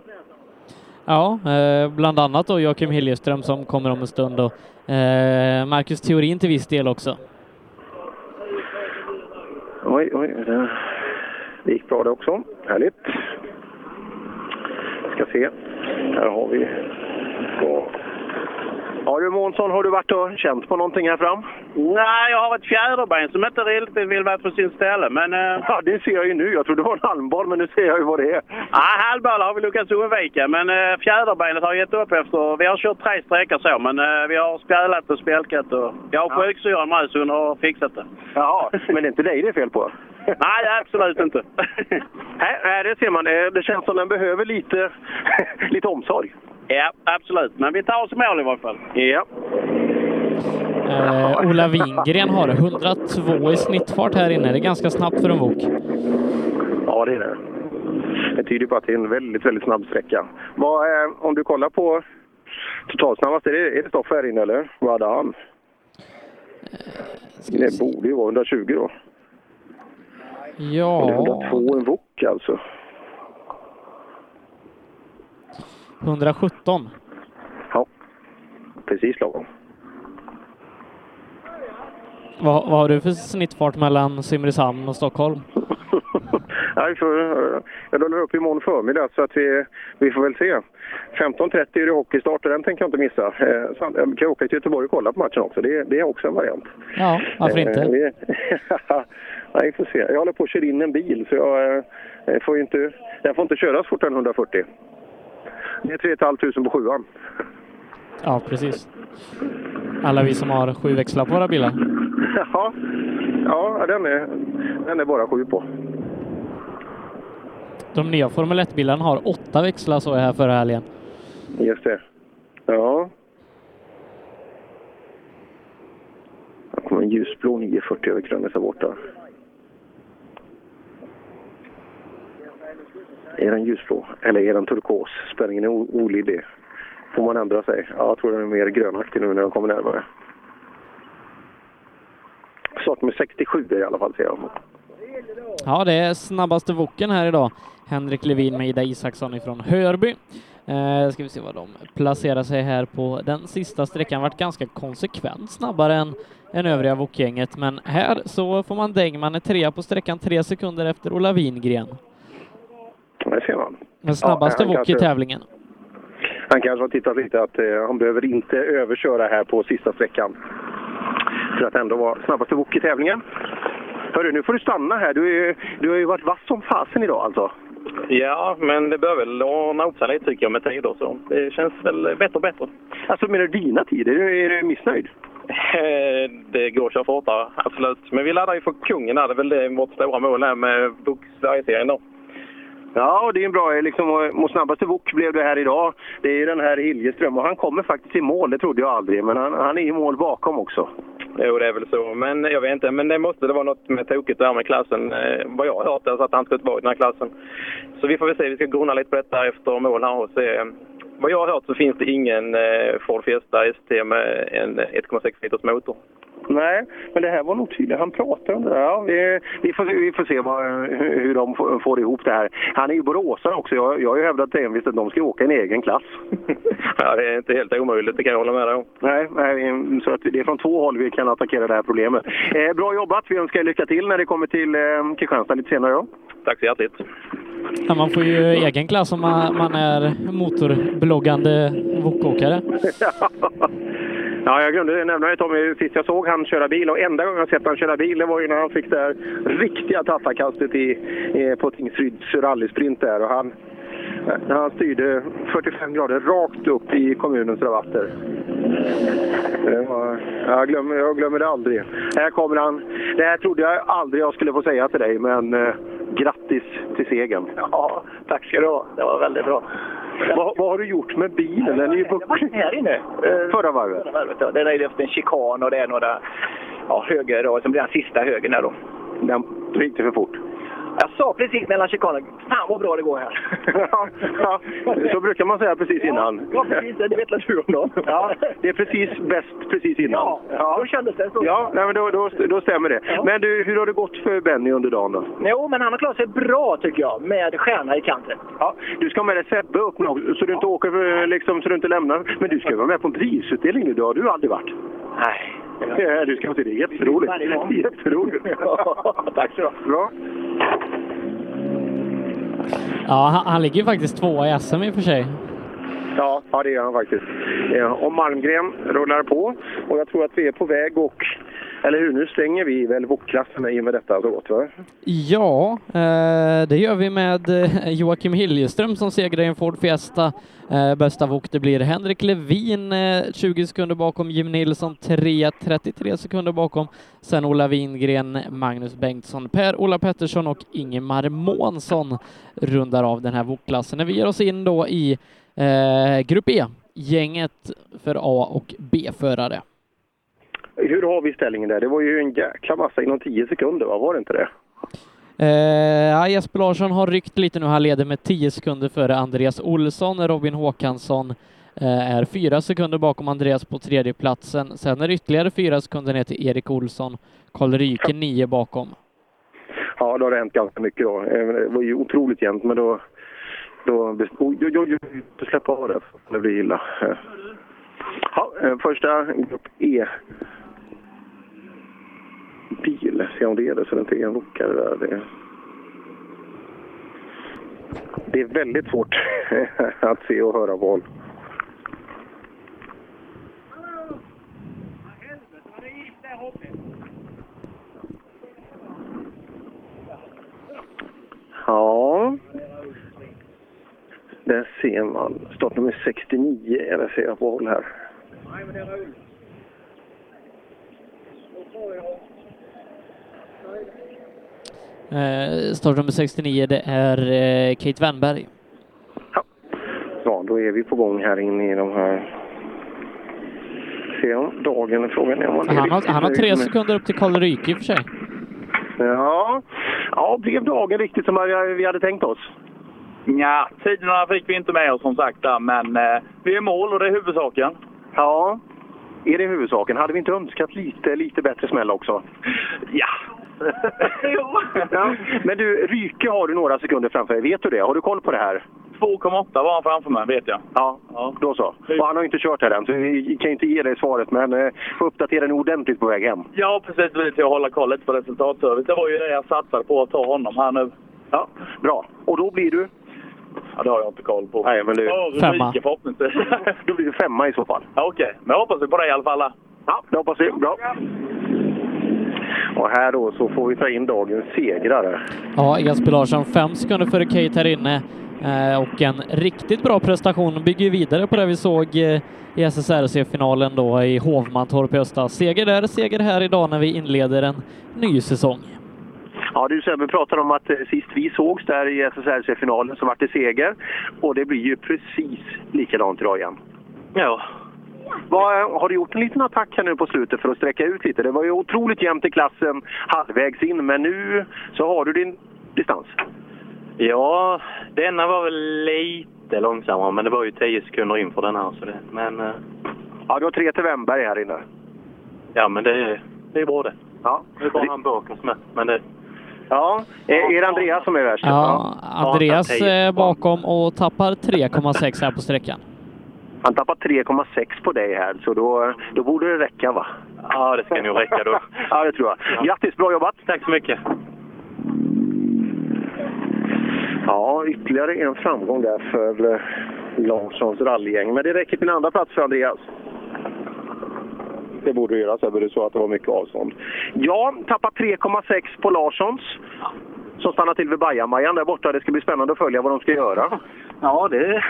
Ja, eh, bland annat då Joakim Hiljeström som kommer om en stund och eh, Marcus Theorin till viss del också. Oj, oj. Det, gick bra det också. Härligt. Ska se. Här har vi... Så. Ja du Månsson, har du varit och känt på någonting här fram? Nej, jag har ett fjäderben som inte riktigt vill vara på sin ställe, men... Eh... Ja, det ser jag ju nu. Jag trodde det var en halmboll, men nu ser jag ju vad det är. Ja, halvbollar har vi lyckats undvika, men eh, fjäderbenet har gett upp efter... Vi har kört tre sträckor så, men eh, vi har spjälat och spjälkat och... Jag har Ja. sjuksyran med så hon har fixat det. Jaha, men det är inte dig det är fel på? Nej, absolut inte. nej, nej, det ser man. Eh, Det känns som den behöver lite, lite omsorg. Ja, absolut. Men vi tar oss i mål i varje fall. Ja. Eh, Ola Wingren har 102 i snittfart här inne. Det är ganska snabbt för en vok. Ja, det är det. Det tyder på att det är en väldigt, väldigt snabb sträcka. Vad, eh, om du kollar på totalsnabbast, är det, är det Stoffe här inne eller? Vad hade han? Det borde ju vara 120 då. Ja, Det är 102 en wok alltså. 117. Ja, precis lagom. Vad, vad har du för snittfart mellan Simrishamn och Stockholm? Får, eh, jag rullar upp imorgon förmiddag så att vi, vi får väl se. 15.30 är det hockeystart och den tänker jag inte missa. Eh, jag kan åka till Göteborg och kolla på matchen också. Det, det är också en variant. Ja, varför Eh, inte? vi- vi får se. Jag håller på att köra in en bil så jag eh, får inte, den får inte köras fortare än 140. Det är 3 500 på sjuan. Ja, precis. Alla vi som har sju växlar på våra bilar. Ja, ja den, är, den är bara sju på. De nya Formel 1-bilarna har åtta växlar så jag här förra helgen. Just det. Ja. Det kommer en ljusblå 940 över krönet där borta. Är den ljusblå eller är den turkos? Spänningen är olidlig. Får man ändra sig? Ja, jag tror den är mer grönaktig nu när jag kommer närmare. Start med 67 i alla fall ser jag. Ja, det är snabbaste voken här idag. Henrik Levin med Ida Isaksson ifrån Hörby. Eh, ska vi se vad de placerar sig här på den sista sträckan. Vart ganska konsekvent snabbare än, än övriga vokgänget, men här så får man däng. Man är trea på sträckan, tre sekunder efter Ola Wingren. Det ser man. Den snabbaste Ja, han wok i tävlingen. Han kanske har tittat lite att eh, han behöver inte överköra här på sista sträckan. För att ändå vara snabbaste wok i tävlingen. Hörru, nu får du stanna här. Du, är, du har ju varit vass som fasen idag alltså. Ja, men det bör väl ordna upp sig lite tycker jag med tider så. Det känns väl bättre och bättre. Alltså menar du dina tider? Är du missnöjd? Det går att köra fortare, absolut. Men vi laddar ju för kungen där. Det är väl det vårt stora mål här med Sverige-serien då. Ja, det är en bra, liksom, Mot snabbaste vok blev det här idag. Det är den här Hiljeström och han kommer faktiskt i mål, det trodde jag aldrig. Men han, han är i mål bakom också. Jo, det är väl så. Men jag vet inte. Men det måste det vara något med tokigt där med klassen. Eh, vad jag har hört är så att han ska inte vara i den här klassen. Så vi får väl se. Vi ska grunna lite på detta efter mål här och se. Vad jag har hört så finns det ingen eh, Ford Fiesta ST med en eh, 1,6 liters motor. Nej, men det här var nog tydligt. Han pratade om det där. Ja, vi, vi, får, vi får se vad, hur de får, får ihop det här. Han är ju boråsare också. Jag, jag har ju hävdat envist att de ska åka i en egen klass. Ja, det är inte helt omöjligt. Det kan jag hålla med dig om. Nej, nej, så att det är från två håll vi kan attackera det här problemet. Eh, bra jobbat! Vi önskar er lycka till när det kommer till eh, Kristianstad lite senare. Då. Tack så hjärtligt. Ja, man får ju egen klass om man, man är motorbloggande wokåkare. Ja, jag glömde nämna det Tommy, sist jag såg han köra bil och enda gången jag sett han köra bil det var ju när han fick det här riktiga tassarkastet i, i, på Tingsryds rallysprint där och han, när han styrde 45 grader rakt upp i kommunens rabatter. Det var, jag, glömmer, jag glömmer det aldrig. Här kommer han. Det här trodde jag aldrig jag skulle få säga till dig, men eh, grattis till segern. Ja, tack ska du ha. Det var väldigt bra. Vad, vad har du gjort med bilen? Den är ju bucklig. Här inne. Förra varvet? Förra varvet, ja. Det är efter en chikan och det är några ja, höger då. Sen blir den sista högen där då. Den gick det för fort? Jag sa precis mellan chikanen. Fan vad bra det går här. ja, så brukar man säga precis innan. Ja, precis. Det vet väl du om då? Ja, det är precis bäst precis innan. Ja, ja. då kändes det så. Ja, nej, men då, då, då stämmer det. Men du, hur har det gått för Benny under dagen då? Jo, men han har klarat sig bra tycker jag. Med stjärna i kanten. Ja, du ska ha med dig Sebbe upp nu så du inte åker för, liksom, så du inte lämnar. Men du ska vara med på en prisutdelning nu, det har du aldrig varit. Nej. Ja, du ska se, det är jätteroligt. Jätteroligt. Tack så du Bra. Ja, han, han ligger ju faktiskt tvåa i SM i och för sig. Ja, ja, det gör han faktiskt. Och Malmgren rullar på och jag tror att vi är på väg och Eller hur? Nu stänger vi väl bokklasserna i och med detta åt, va? Ja, eh, det gör vi med eh, Joakim Hiljeström som segrar i en Ford Fiesta. Eh, bästa VOK det blir Henrik Levin, 20 sekunder bakom Jim Nilsson, 3, 33 sekunder bakom. Sen Ola Wingren, Magnus Bengtsson, Per-Ola Pettersson och Ingemar Månsson rundar av den här vokklassen. När vi ger oss in då i eh, Grupp E, gänget för A och B-förare. Hur har vi ställningen där? Det var ju en jäkla massa inom 10 sekunder, va? Var det inte det? Eh, Jesper Larsson har ryckt lite nu. Han leder med 10 sekunder före Andreas Olsson. Robin Håkansson eh, är fyra sekunder bakom Andreas på tredje platsen. Sen är det ytterligare fyra sekunder ner till Erik Olsson. Karl Ryke nio bakom. Ja, då har det hänt ganska mycket då. Eh, Det var ju otroligt jämnt, men då då oj, oj, oj, oj, släpp av det. Det blir illa. Ja, eh, första grupp E. Bil, se om det är det så det inte är en rockare där. Det, det är väldigt svårt att se och höra val. Ja. Där ser man startnummer 69, eller ser jag på håll här. Eh, startnummer 69, det är eh, Kate Wennberg. Ja, då är vi på gång här inne i de här... Ser om dagen, frågan är om är Han har, han har tre sekunder upp till Karl Ryke i och för sig. Ja. ja, blev dagen riktigt som vi hade tänkt oss? Ja, tiderna fick vi inte med oss som sagt där, men eh, vi är mål och det är huvudsaken. Ja, är det huvudsaken? Hade vi inte önskat lite, lite bättre smäll också? Ja. ja. Men du, Ryke har du några sekunder framför dig. Vet du det? Har du koll på det här? 2,8 var han framför mig, vet jag. Ja, då så. Och han har inte kört här än, så vi kan inte ge dig svaret, men eh, får uppdatera den ordentligt på väg hem. Ja, precis. Det till att hålla koll lite på resultatservice. Det var ju det jag satsade på att ta honom här nu. Ja, bra. Och då blir du? Ja, det har jag inte koll på. Nej, men. Ja, rubriker förhoppningsvis. då blir du femma i så fall. Ja, Okej, men jag hoppas vi på det i alla fall. Ja, det hoppas vi. Bra. Och här då så får vi ta in dagens segrare. Ja, Jesper Larsson fem sekunder före Kate här inne eh, och en riktigt bra prestation. Bygger vidare på det vi såg eh, i SSRC-finalen då i Hovmantorp i höstas. Seger där, seger här idag när vi inleder en ny säsong. Ja, du Sebbe pratar om att eh, sist vi sågs där i SSRC-finalen så vart det seger. Och det blir ju precis likadant idag igen. Ja. Vad, har du gjort en liten attack här nu på slutet för att sträcka ut lite? Det var ju otroligt jämnt i klassen halvvägs in, men nu så har du din distans. Ja, denna var väl lite långsammare, men det var ju 10 sekunder in för den här. Så det, men eh, Ja, du har tre till Wennberg här inne. ja, men det, det är bra det. Ja. Det är bara han bakom som är. Men det, Ja, är, är det Andreas som är värst? Ja, Andreas eh, bakom och tappar 3,6 här på sträckan. Han tappar 3,6 på dig här, så då, då borde det räcka va? Ja, det ska nog räcka då. ja, det tror jag. Grattis, bra jobbat! Tack så mycket! Ja, ytterligare en framgång där för eh, Larssons rallygäng. Men det räcker till en andra plats för Andreas. Det borde du göra, Sebbe. Du sa att det var mycket avstånd. Ja, tappat 3,6 på Larssons. Som stannar till vid Bajamajan där borta. Det ska bli spännande att följa vad de ska göra. Ja, det är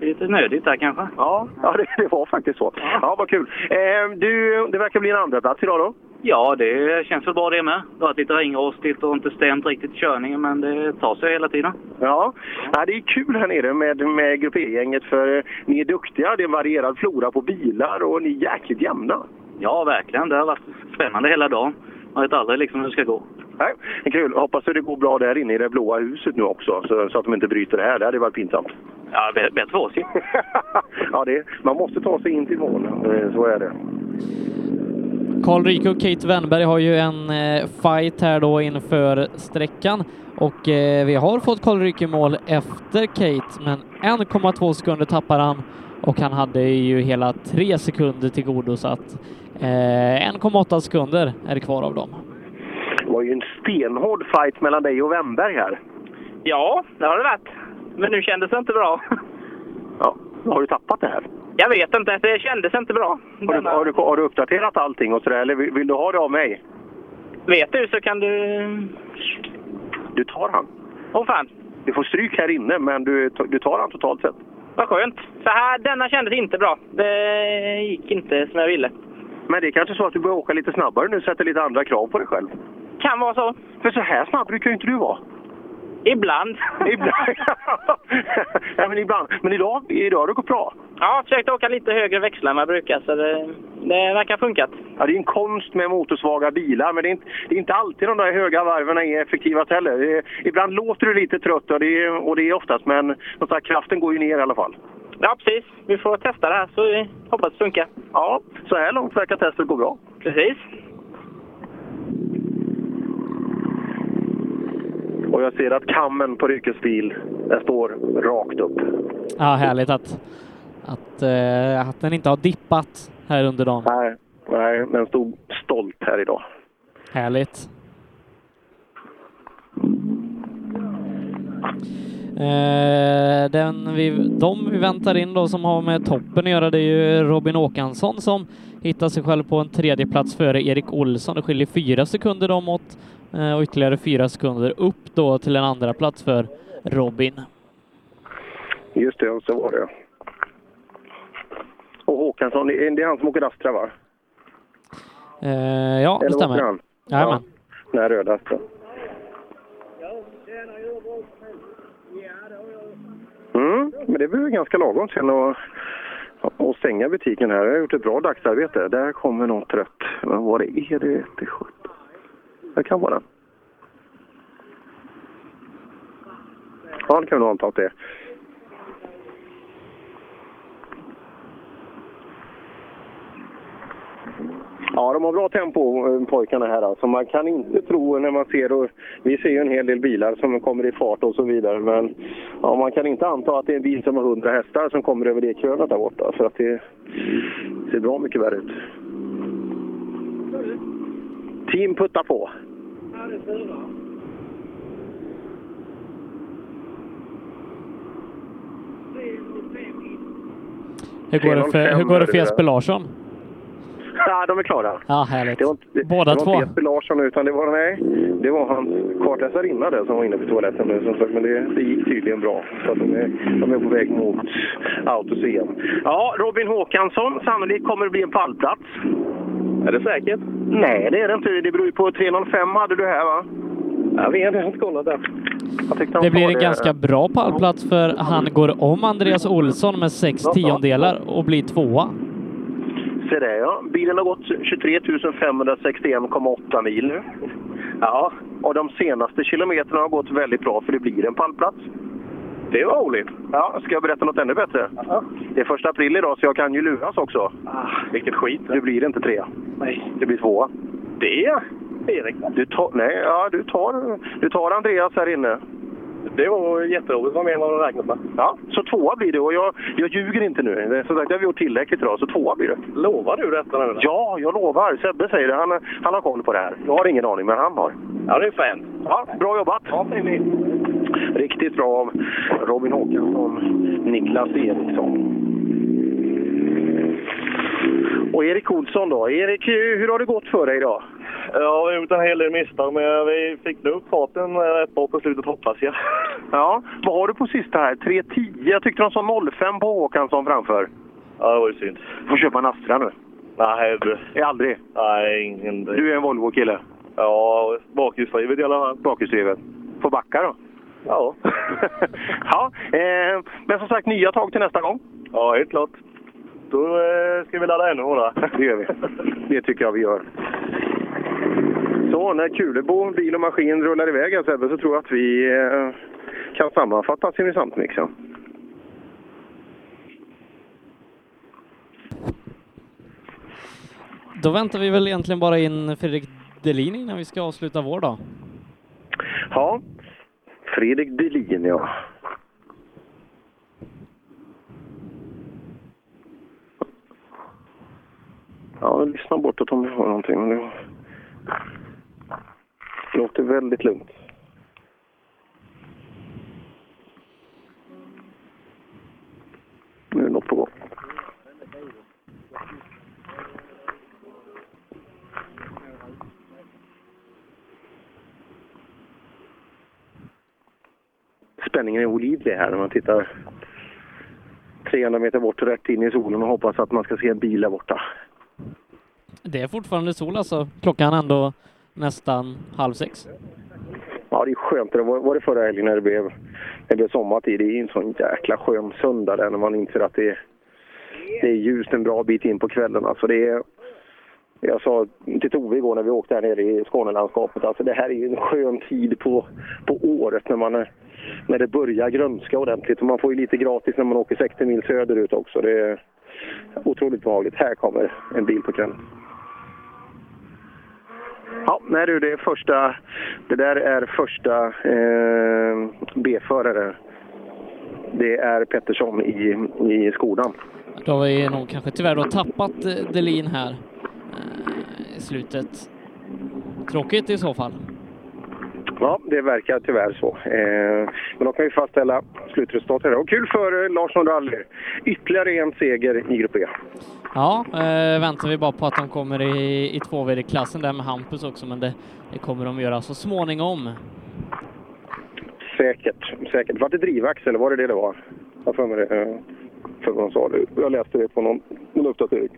lite nödigt där kanske. Ja, ja det, det var faktiskt så. Ja, vad kul. Eh, du, det verkar bli en andra plats idag då? Ja, det känns väl bra det med. Det har varit lite ringrostigt och inte stämt riktigt körningen, men det tar sig hela tiden. Ja, ja det är kul här nere med, med Grupp E-gänget för ni är duktiga. Det är en varierad flora på bilar och ni är jäkligt jämna. Ja, verkligen. Det har varit spännande hela dagen. Man vet aldrig liksom hur det ska gå. Nej, det är kul. Hoppas att det går bra där inne i det blåa huset nu också, så, så att de inte bryter det här. Det hade varit pinsamt. Ja, bä- bättre för oss ju. ja, det, man måste ta sig in till mål. Så är det. Karl Ryke och Kate Wennberg har ju en eh, fight här då inför sträckan och eh, vi har fått Karl Ryke mål efter Kate, men 1,2 sekunder tappar han och han hade ju hela tre sekunder till godo så att eh, 1,8 sekunder är det kvar av dem. Det var ju en stenhård fight mellan dig och Wennberg här. Ja, det har det varit. Men nu kändes det inte bra. Ja, har du tappat det här? Jag vet inte, det kändes inte bra. Har du, har du, har du uppdaterat allting och sådär, eller vill, vill du ha det av mig? Vet du så kan du... Du tar han. Åh fan. Du får stryk här inne, men du, du tar han totalt sett. Vad skönt. Så här, denna kändes inte bra. Det gick inte som jag ville. Men det är kanske så att du börjar åka lite snabbare nu, sätter lite andra krav på dig själv. Kan vara så. För så här snabb brukar ju inte du vara. Ibland. Ibland. ja, men ibland. Men idag, idag har det gått bra. Ja, jag har försökt åka lite högre växlar än vad jag brukar, så det, det verkar ha funkat. Ja, det är en konst med motorsvaga bilar, men det är inte, det är inte alltid de där höga varven är effektivast heller. Det ibland låter du lite trött och det är, och det är oftast, men som sagt, kraften går ju ner i alla fall. Ja, precis. Vi får testa det här, så vi hoppas det funkar. Ja, så här långt verkar testet gå bra. Precis. Och jag ser att kammen på Ryckes bil, den står rakt upp. Ja, härligt att, att, eh, att den inte har dippat här under dagen. Nej, nej, den stod stolt här idag. Härligt. Eh, den vi, de vi väntar in då som har med toppen att göra det är ju Robin Åkansson som hittar sig själv på en tredje plats före Erik Olsson. Det skiljer fyra sekunder dem åt eh, och ytterligare fyra sekunder upp då till en andra plats för Robin. Just det, så var det. Och Håkansson, det är han som åker Astra va? Eh, ja, det Eller stämmer. han? Jajamän. Den här röda Astra. Mm, men det blir ganska lagom sen att, att stänga butiken här. Jag har gjort ett bra dagsarbete. Där kommer något rött. Vad var det? Är det det 17? Det kan vara den. Ja, det kan vi nog anta att det är. Ja, de har bra tempo eh, pojkarna här. Alltså. Man kan inte tro när man ser, och vi ser ju en hel del bilar som kommer i fart och så vidare, men ja, man kan inte anta att det är en bil som har 100 hästar som kommer över det krönet där borta, för att det ser bra mycket värre ut. Team puttar på. Hur går det för, hur går det för Jesper Larsson? Ja, de är klara. Ja, härligt. Det var inte, Båda det var två. inte Jesper Larsson utan det var, nej, det var hans kartläsarinna där som var inne på toaletten nu som sagt, men det, det gick tydligen bra. Så att de, är, de är på väg mot Autos EM. Ja, Robin Håkansson, sannolikt kommer det bli en pallplats. Är det säkert? Nej, det är det inte. Det beror ju på 3.05 hade du här va? Jag vet, jag har inte kollat det. Det blir en ganska bra pallplats för han går om Andreas Olsson med sex tiondelar och blir tvåa. Se det ja. Bilen har gått 23 561,8 mil nu. Ja, och de senaste kilometrarna har gått väldigt bra för det blir en pallplats. Det var roligt. Ja, ska jag berätta något ännu bättre? Det är första april idag så jag kan ju luras också. Ah, vilket skit. Du blir inte trea. Nej. Det blir tvåa. Det? Erik? Du tar, nej, ja, du tar, du tar Andreas här inne. Det var jätteroligt. Det var mer än vad räknat med. Ja, så tvåa blir det. Och jag, jag ljuger inte nu. Som sagt, det har vi gjort tillräckligt idag, så tvåa blir det. Lovar du detta nu? Ja, jag lovar. Sebbe säger det. Han, han har koll på det här. Jag har ingen aning, men han har. Ja, det är fint. Ja, bra jobbat. Ja, Riktigt bra av Robin Håkansson, Niklas Eriksson. Och Erik Olsson då. Erik, hur har det gått för dig idag? Ja, vi har gjort en hel del misstag, men vi fick nog upp farten rätt bra på slutet hoppas jag. Ja, vad har du på sista här? 3.10? Jag tyckte de sa 05 på Håkansson framför. Ja, det var ju synd. Får köpa en Astra nu. Nej, du. Är aldrig? Nej, ingen... Du är en Volvo-kille? Ja, bakhjulsdrivet i alla fall. Bakhjulsdrivet. Får backa då? Ja. ja, eh, men som sagt, nya tag till nästa gång. Ja, helt klart. Då eh, ska vi ladda ännu hårdare. Det gör vi. Det tycker jag vi gör. Så när Kulebo bil och maskin rullar iväg här Sebbe, så tror jag att vi eh, kan sammanfatta Simrishamnsmixen. Då väntar vi väl egentligen bara in Fredrik Delin innan vi ska avsluta vår dag. Ja, Fredrik Delin ja. Ja, lyssna bortåt om jag har någonting. Det låter väldigt lugnt. Nu är det något på gång. Spänningen är olidlig här när man tittar 300 meter bort rätt in i solen och hoppas att man ska se en bil där borta. Det är fortfarande sol alltså. Klockan är ändå nästan halv sex. Ja, det är skönt. Det var, var det förra helgen när det blev, när det blev sommartid. Det är en sån jäkla skön söndag där när man inser att det är, det är ljust en bra bit in på kvällen. Alltså det är, jag sa till Tove igår när vi åkte här nere i Skånelandskapet, alltså det här är ju en skön tid på, på året när, man, är- när det börjar grönska ordentligt. Och man får ju lite gratis när man åker 60 mil söderut också. Det är otroligt behagligt. Här kommer en bil på kvällen. Ja, nej du, det är första... Det där är första eh, B-förare. Det är Pettersson i, i Skodan. Då har vi nog kanske tyvärr då tappat eh, Delin här eh, i slutet. Tråkigt i så fall. Ja, det verkar tyvärr så. Eh, men då kan vi fastställa slutresultatet. Och kul för eh, Larsson Rally. Ytterligare en seger i Grupp E. Ja, eh, väntar vi bara på att de kommer i, i tvåvd-klassen där med Hampus också, men det, det kommer de göra så småningom. Säkert, säkert. Var det drivaxel? Var det det det var? Jag för mig det. För vad de sa det. Jag läste det på någon, någon uppdatering.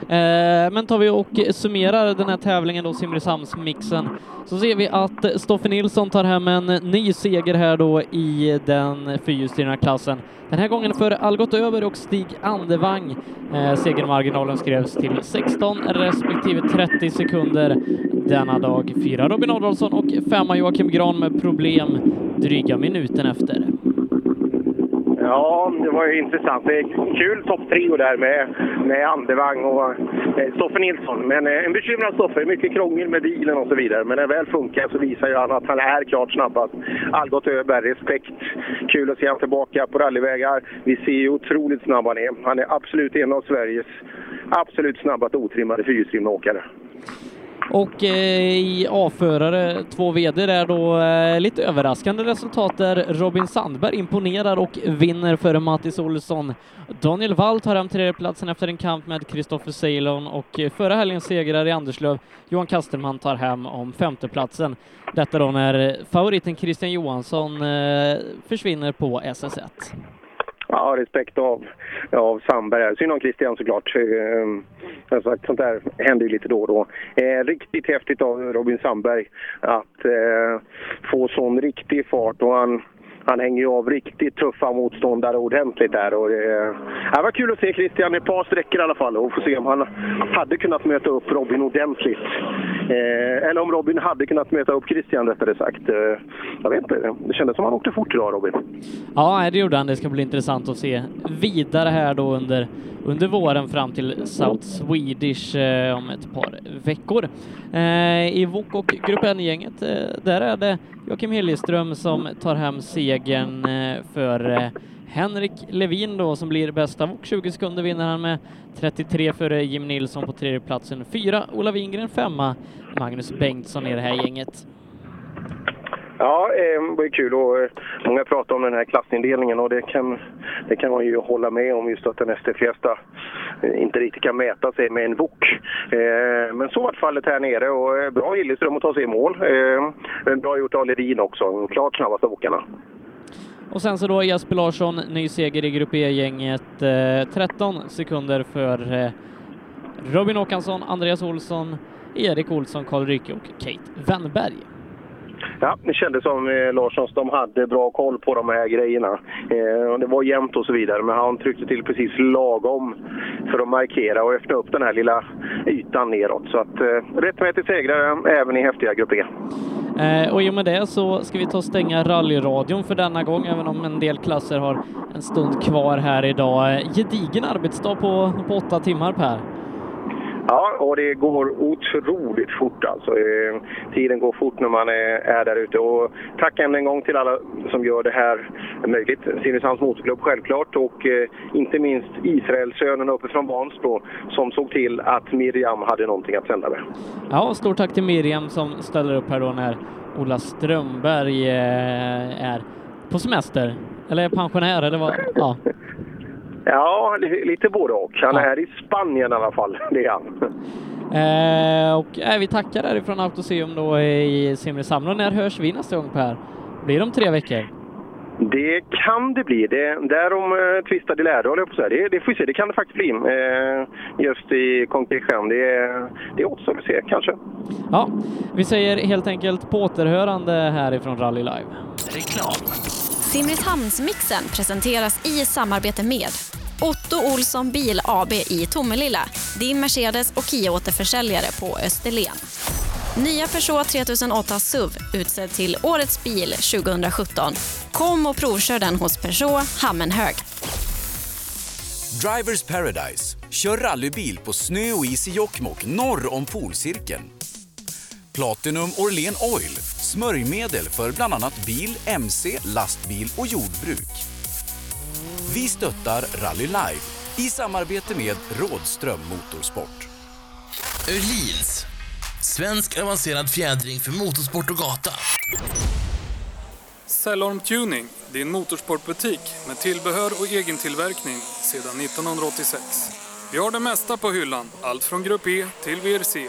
Eh, men tar vi och summerar den här tävlingen då, Simrishamnsmixen, så ser vi att Stoffe Nilsson tar hem en ny seger här då i den fyrhjulsdrivna klassen. Den här gången för Algot Öberg och Stig Andevang. Eh, segermarginalen skrevs till 16 respektive 30 sekunder denna dag. Fyra Robin Adolfsson och femma Joakim Gran med problem dryga minuten efter. Ja, det var ju intressant. Det är kul topptrio där med, med Andevang och eh, Stoffe Nilsson. Men eh, en bekymrad Stoffe. Mycket krångel med bilen och så vidare. Men när det väl funkar så visar ju han att han är klart snabbast. Algot Öberg, respekt. Kul att se honom tillbaka på rallyvägar. Vi ser ju otroligt snabb han är. Han är absolut en av Sveriges absolut snabbast otrimmade fyrhjulsdrivna åkare. Och eh, i A-förare, två VD där då, eh, lite överraskande resultat där Robin Sandberg imponerar och vinner före Mattis Olsson. Daniel Wall tar hem tredjeplatsen efter en kamp med Kristoffer Ceylon och eh, förra helgens segrare i Anderslöv, Johan Kasterman, tar hem om femteplatsen. Detta då när favoriten Christian Johansson försvinner på SS1. Ja, respekt av, av Sandberg. Synd om Christian såklart. Eh, som sagt, sånt där händer ju lite då och då. Eh, riktigt häftigt av Robin Sandberg att eh, få sån riktig fart. Och han, han hänger ju av riktigt tuffa motståndare ordentligt där. Och det, det var kul att se Christian i ett par sträckor i alla fall och få se om han hade kunnat möta upp Robin ordentligt. Eh, eller om Robin hade kunnat möta upp Christian rättare sagt. Eh, jag vet inte, det kändes som han åkte fort idag Robin. Ja, det gjorde han. Det ska bli intressant att se vidare här då under, under våren fram till South Swedish eh, om ett par veckor. Eh, I VOK och Grupp N-gänget, eh, där är det Joakim Hilleström som tar hem segern eh, för Henrik Levin då som blir bäst av och 20 sekunder vinner han med 33 före Jim Nilsson på tredje platsen. Fyra Ola Wingren, femma Magnus Bengtsson i det här gänget. Ja, eh, det var ju kul och eh, många pratar om den här klassindelningen och det kan, det kan man ju hålla med om just att en ST Fiesta inte riktigt kan mäta sig med en VOK. Men så var fallet här nere och bra Gilleström att ta sig i mål. Bra gjort av Ledin också, klart snabbast av åkarna. Och sen så då Jesper Larsson, ny seger i Grupp E-gänget, eh, 13 sekunder för eh, Robin Håkansson, Andreas Olsson, Erik Olsson, Karl Rycke och Kate Wennberg. Ja, det kändes som eh, Larssons, de hade bra koll på de här grejerna. Eh, det var jämnt och så vidare, men han tryckte till precis lagom för att markera och öppna upp den här lilla ytan neråt. Så att eh, rättmätig segrare även i häftiga Grupp E. Eh, och i och med det så ska vi ta och stänga rallyradion för denna gång, även om en del klasser har en stund kvar här idag. Eh, gedigen arbetsdag på, på åtta timmar Per. Ja, och det går otroligt fort alltså. Eh, Tiden går fort när man är, är där ute. Och tack än en gång till alla som gör det här möjligt. Simrishamns Motorklubb självklart och eh, inte minst Israelsönen uppe från Vansbro som såg till att Miriam hade någonting att sända med. Ja, stort tack till Miriam som ställer upp här då när Ola Strömberg eh, är på semester. Eller är pensionär, eller vad? Ja. Ja, li- lite både och. Han är här i Spanien i alla fall. Det är han. Eh, och eh, vi tackar därifrån Autoseum då i Simrishamn. Och när hörs vi nästa gång Per? Blir det om tre veckor? Det kan det bli. Det, därom eh, tvistar de lärde, håller jag på att säga. Det, det får vi se. Det kan det faktiskt bli. Eh, just i Konkurrensjön. Det, är- det återstår att se, kanske. Ja, vi säger helt enkelt på återhörande härifrån Rally Live. Reklam. Simrishamnsmixen presenteras i samarbete med Otto Olsson Bil AB i Tomelilla, din Mercedes och Kia-återförsäljare på Österlen. Nya Peugeot 3008 SUV utsedd till Årets bil 2017. Kom och provkör den hos Peugeot Hammenhög. Drivers Paradise. Kör rallybil på snö och is i Jokkmokk norr om polcirkeln. Platinum Orlen Oil. Smörjmedel för bland annat bil, mc, lastbil och jordbruk. Vi stöttar Rally Live i samarbete med Rådström Motorsport. Öhlins. Svensk avancerad fjädring för motorsport och gata. Cellorm Tuning, din motorsportbutik med tillbehör och egen tillverkning sedan 1986. Vi har det mesta på hyllan, allt från Grupp E till VRC.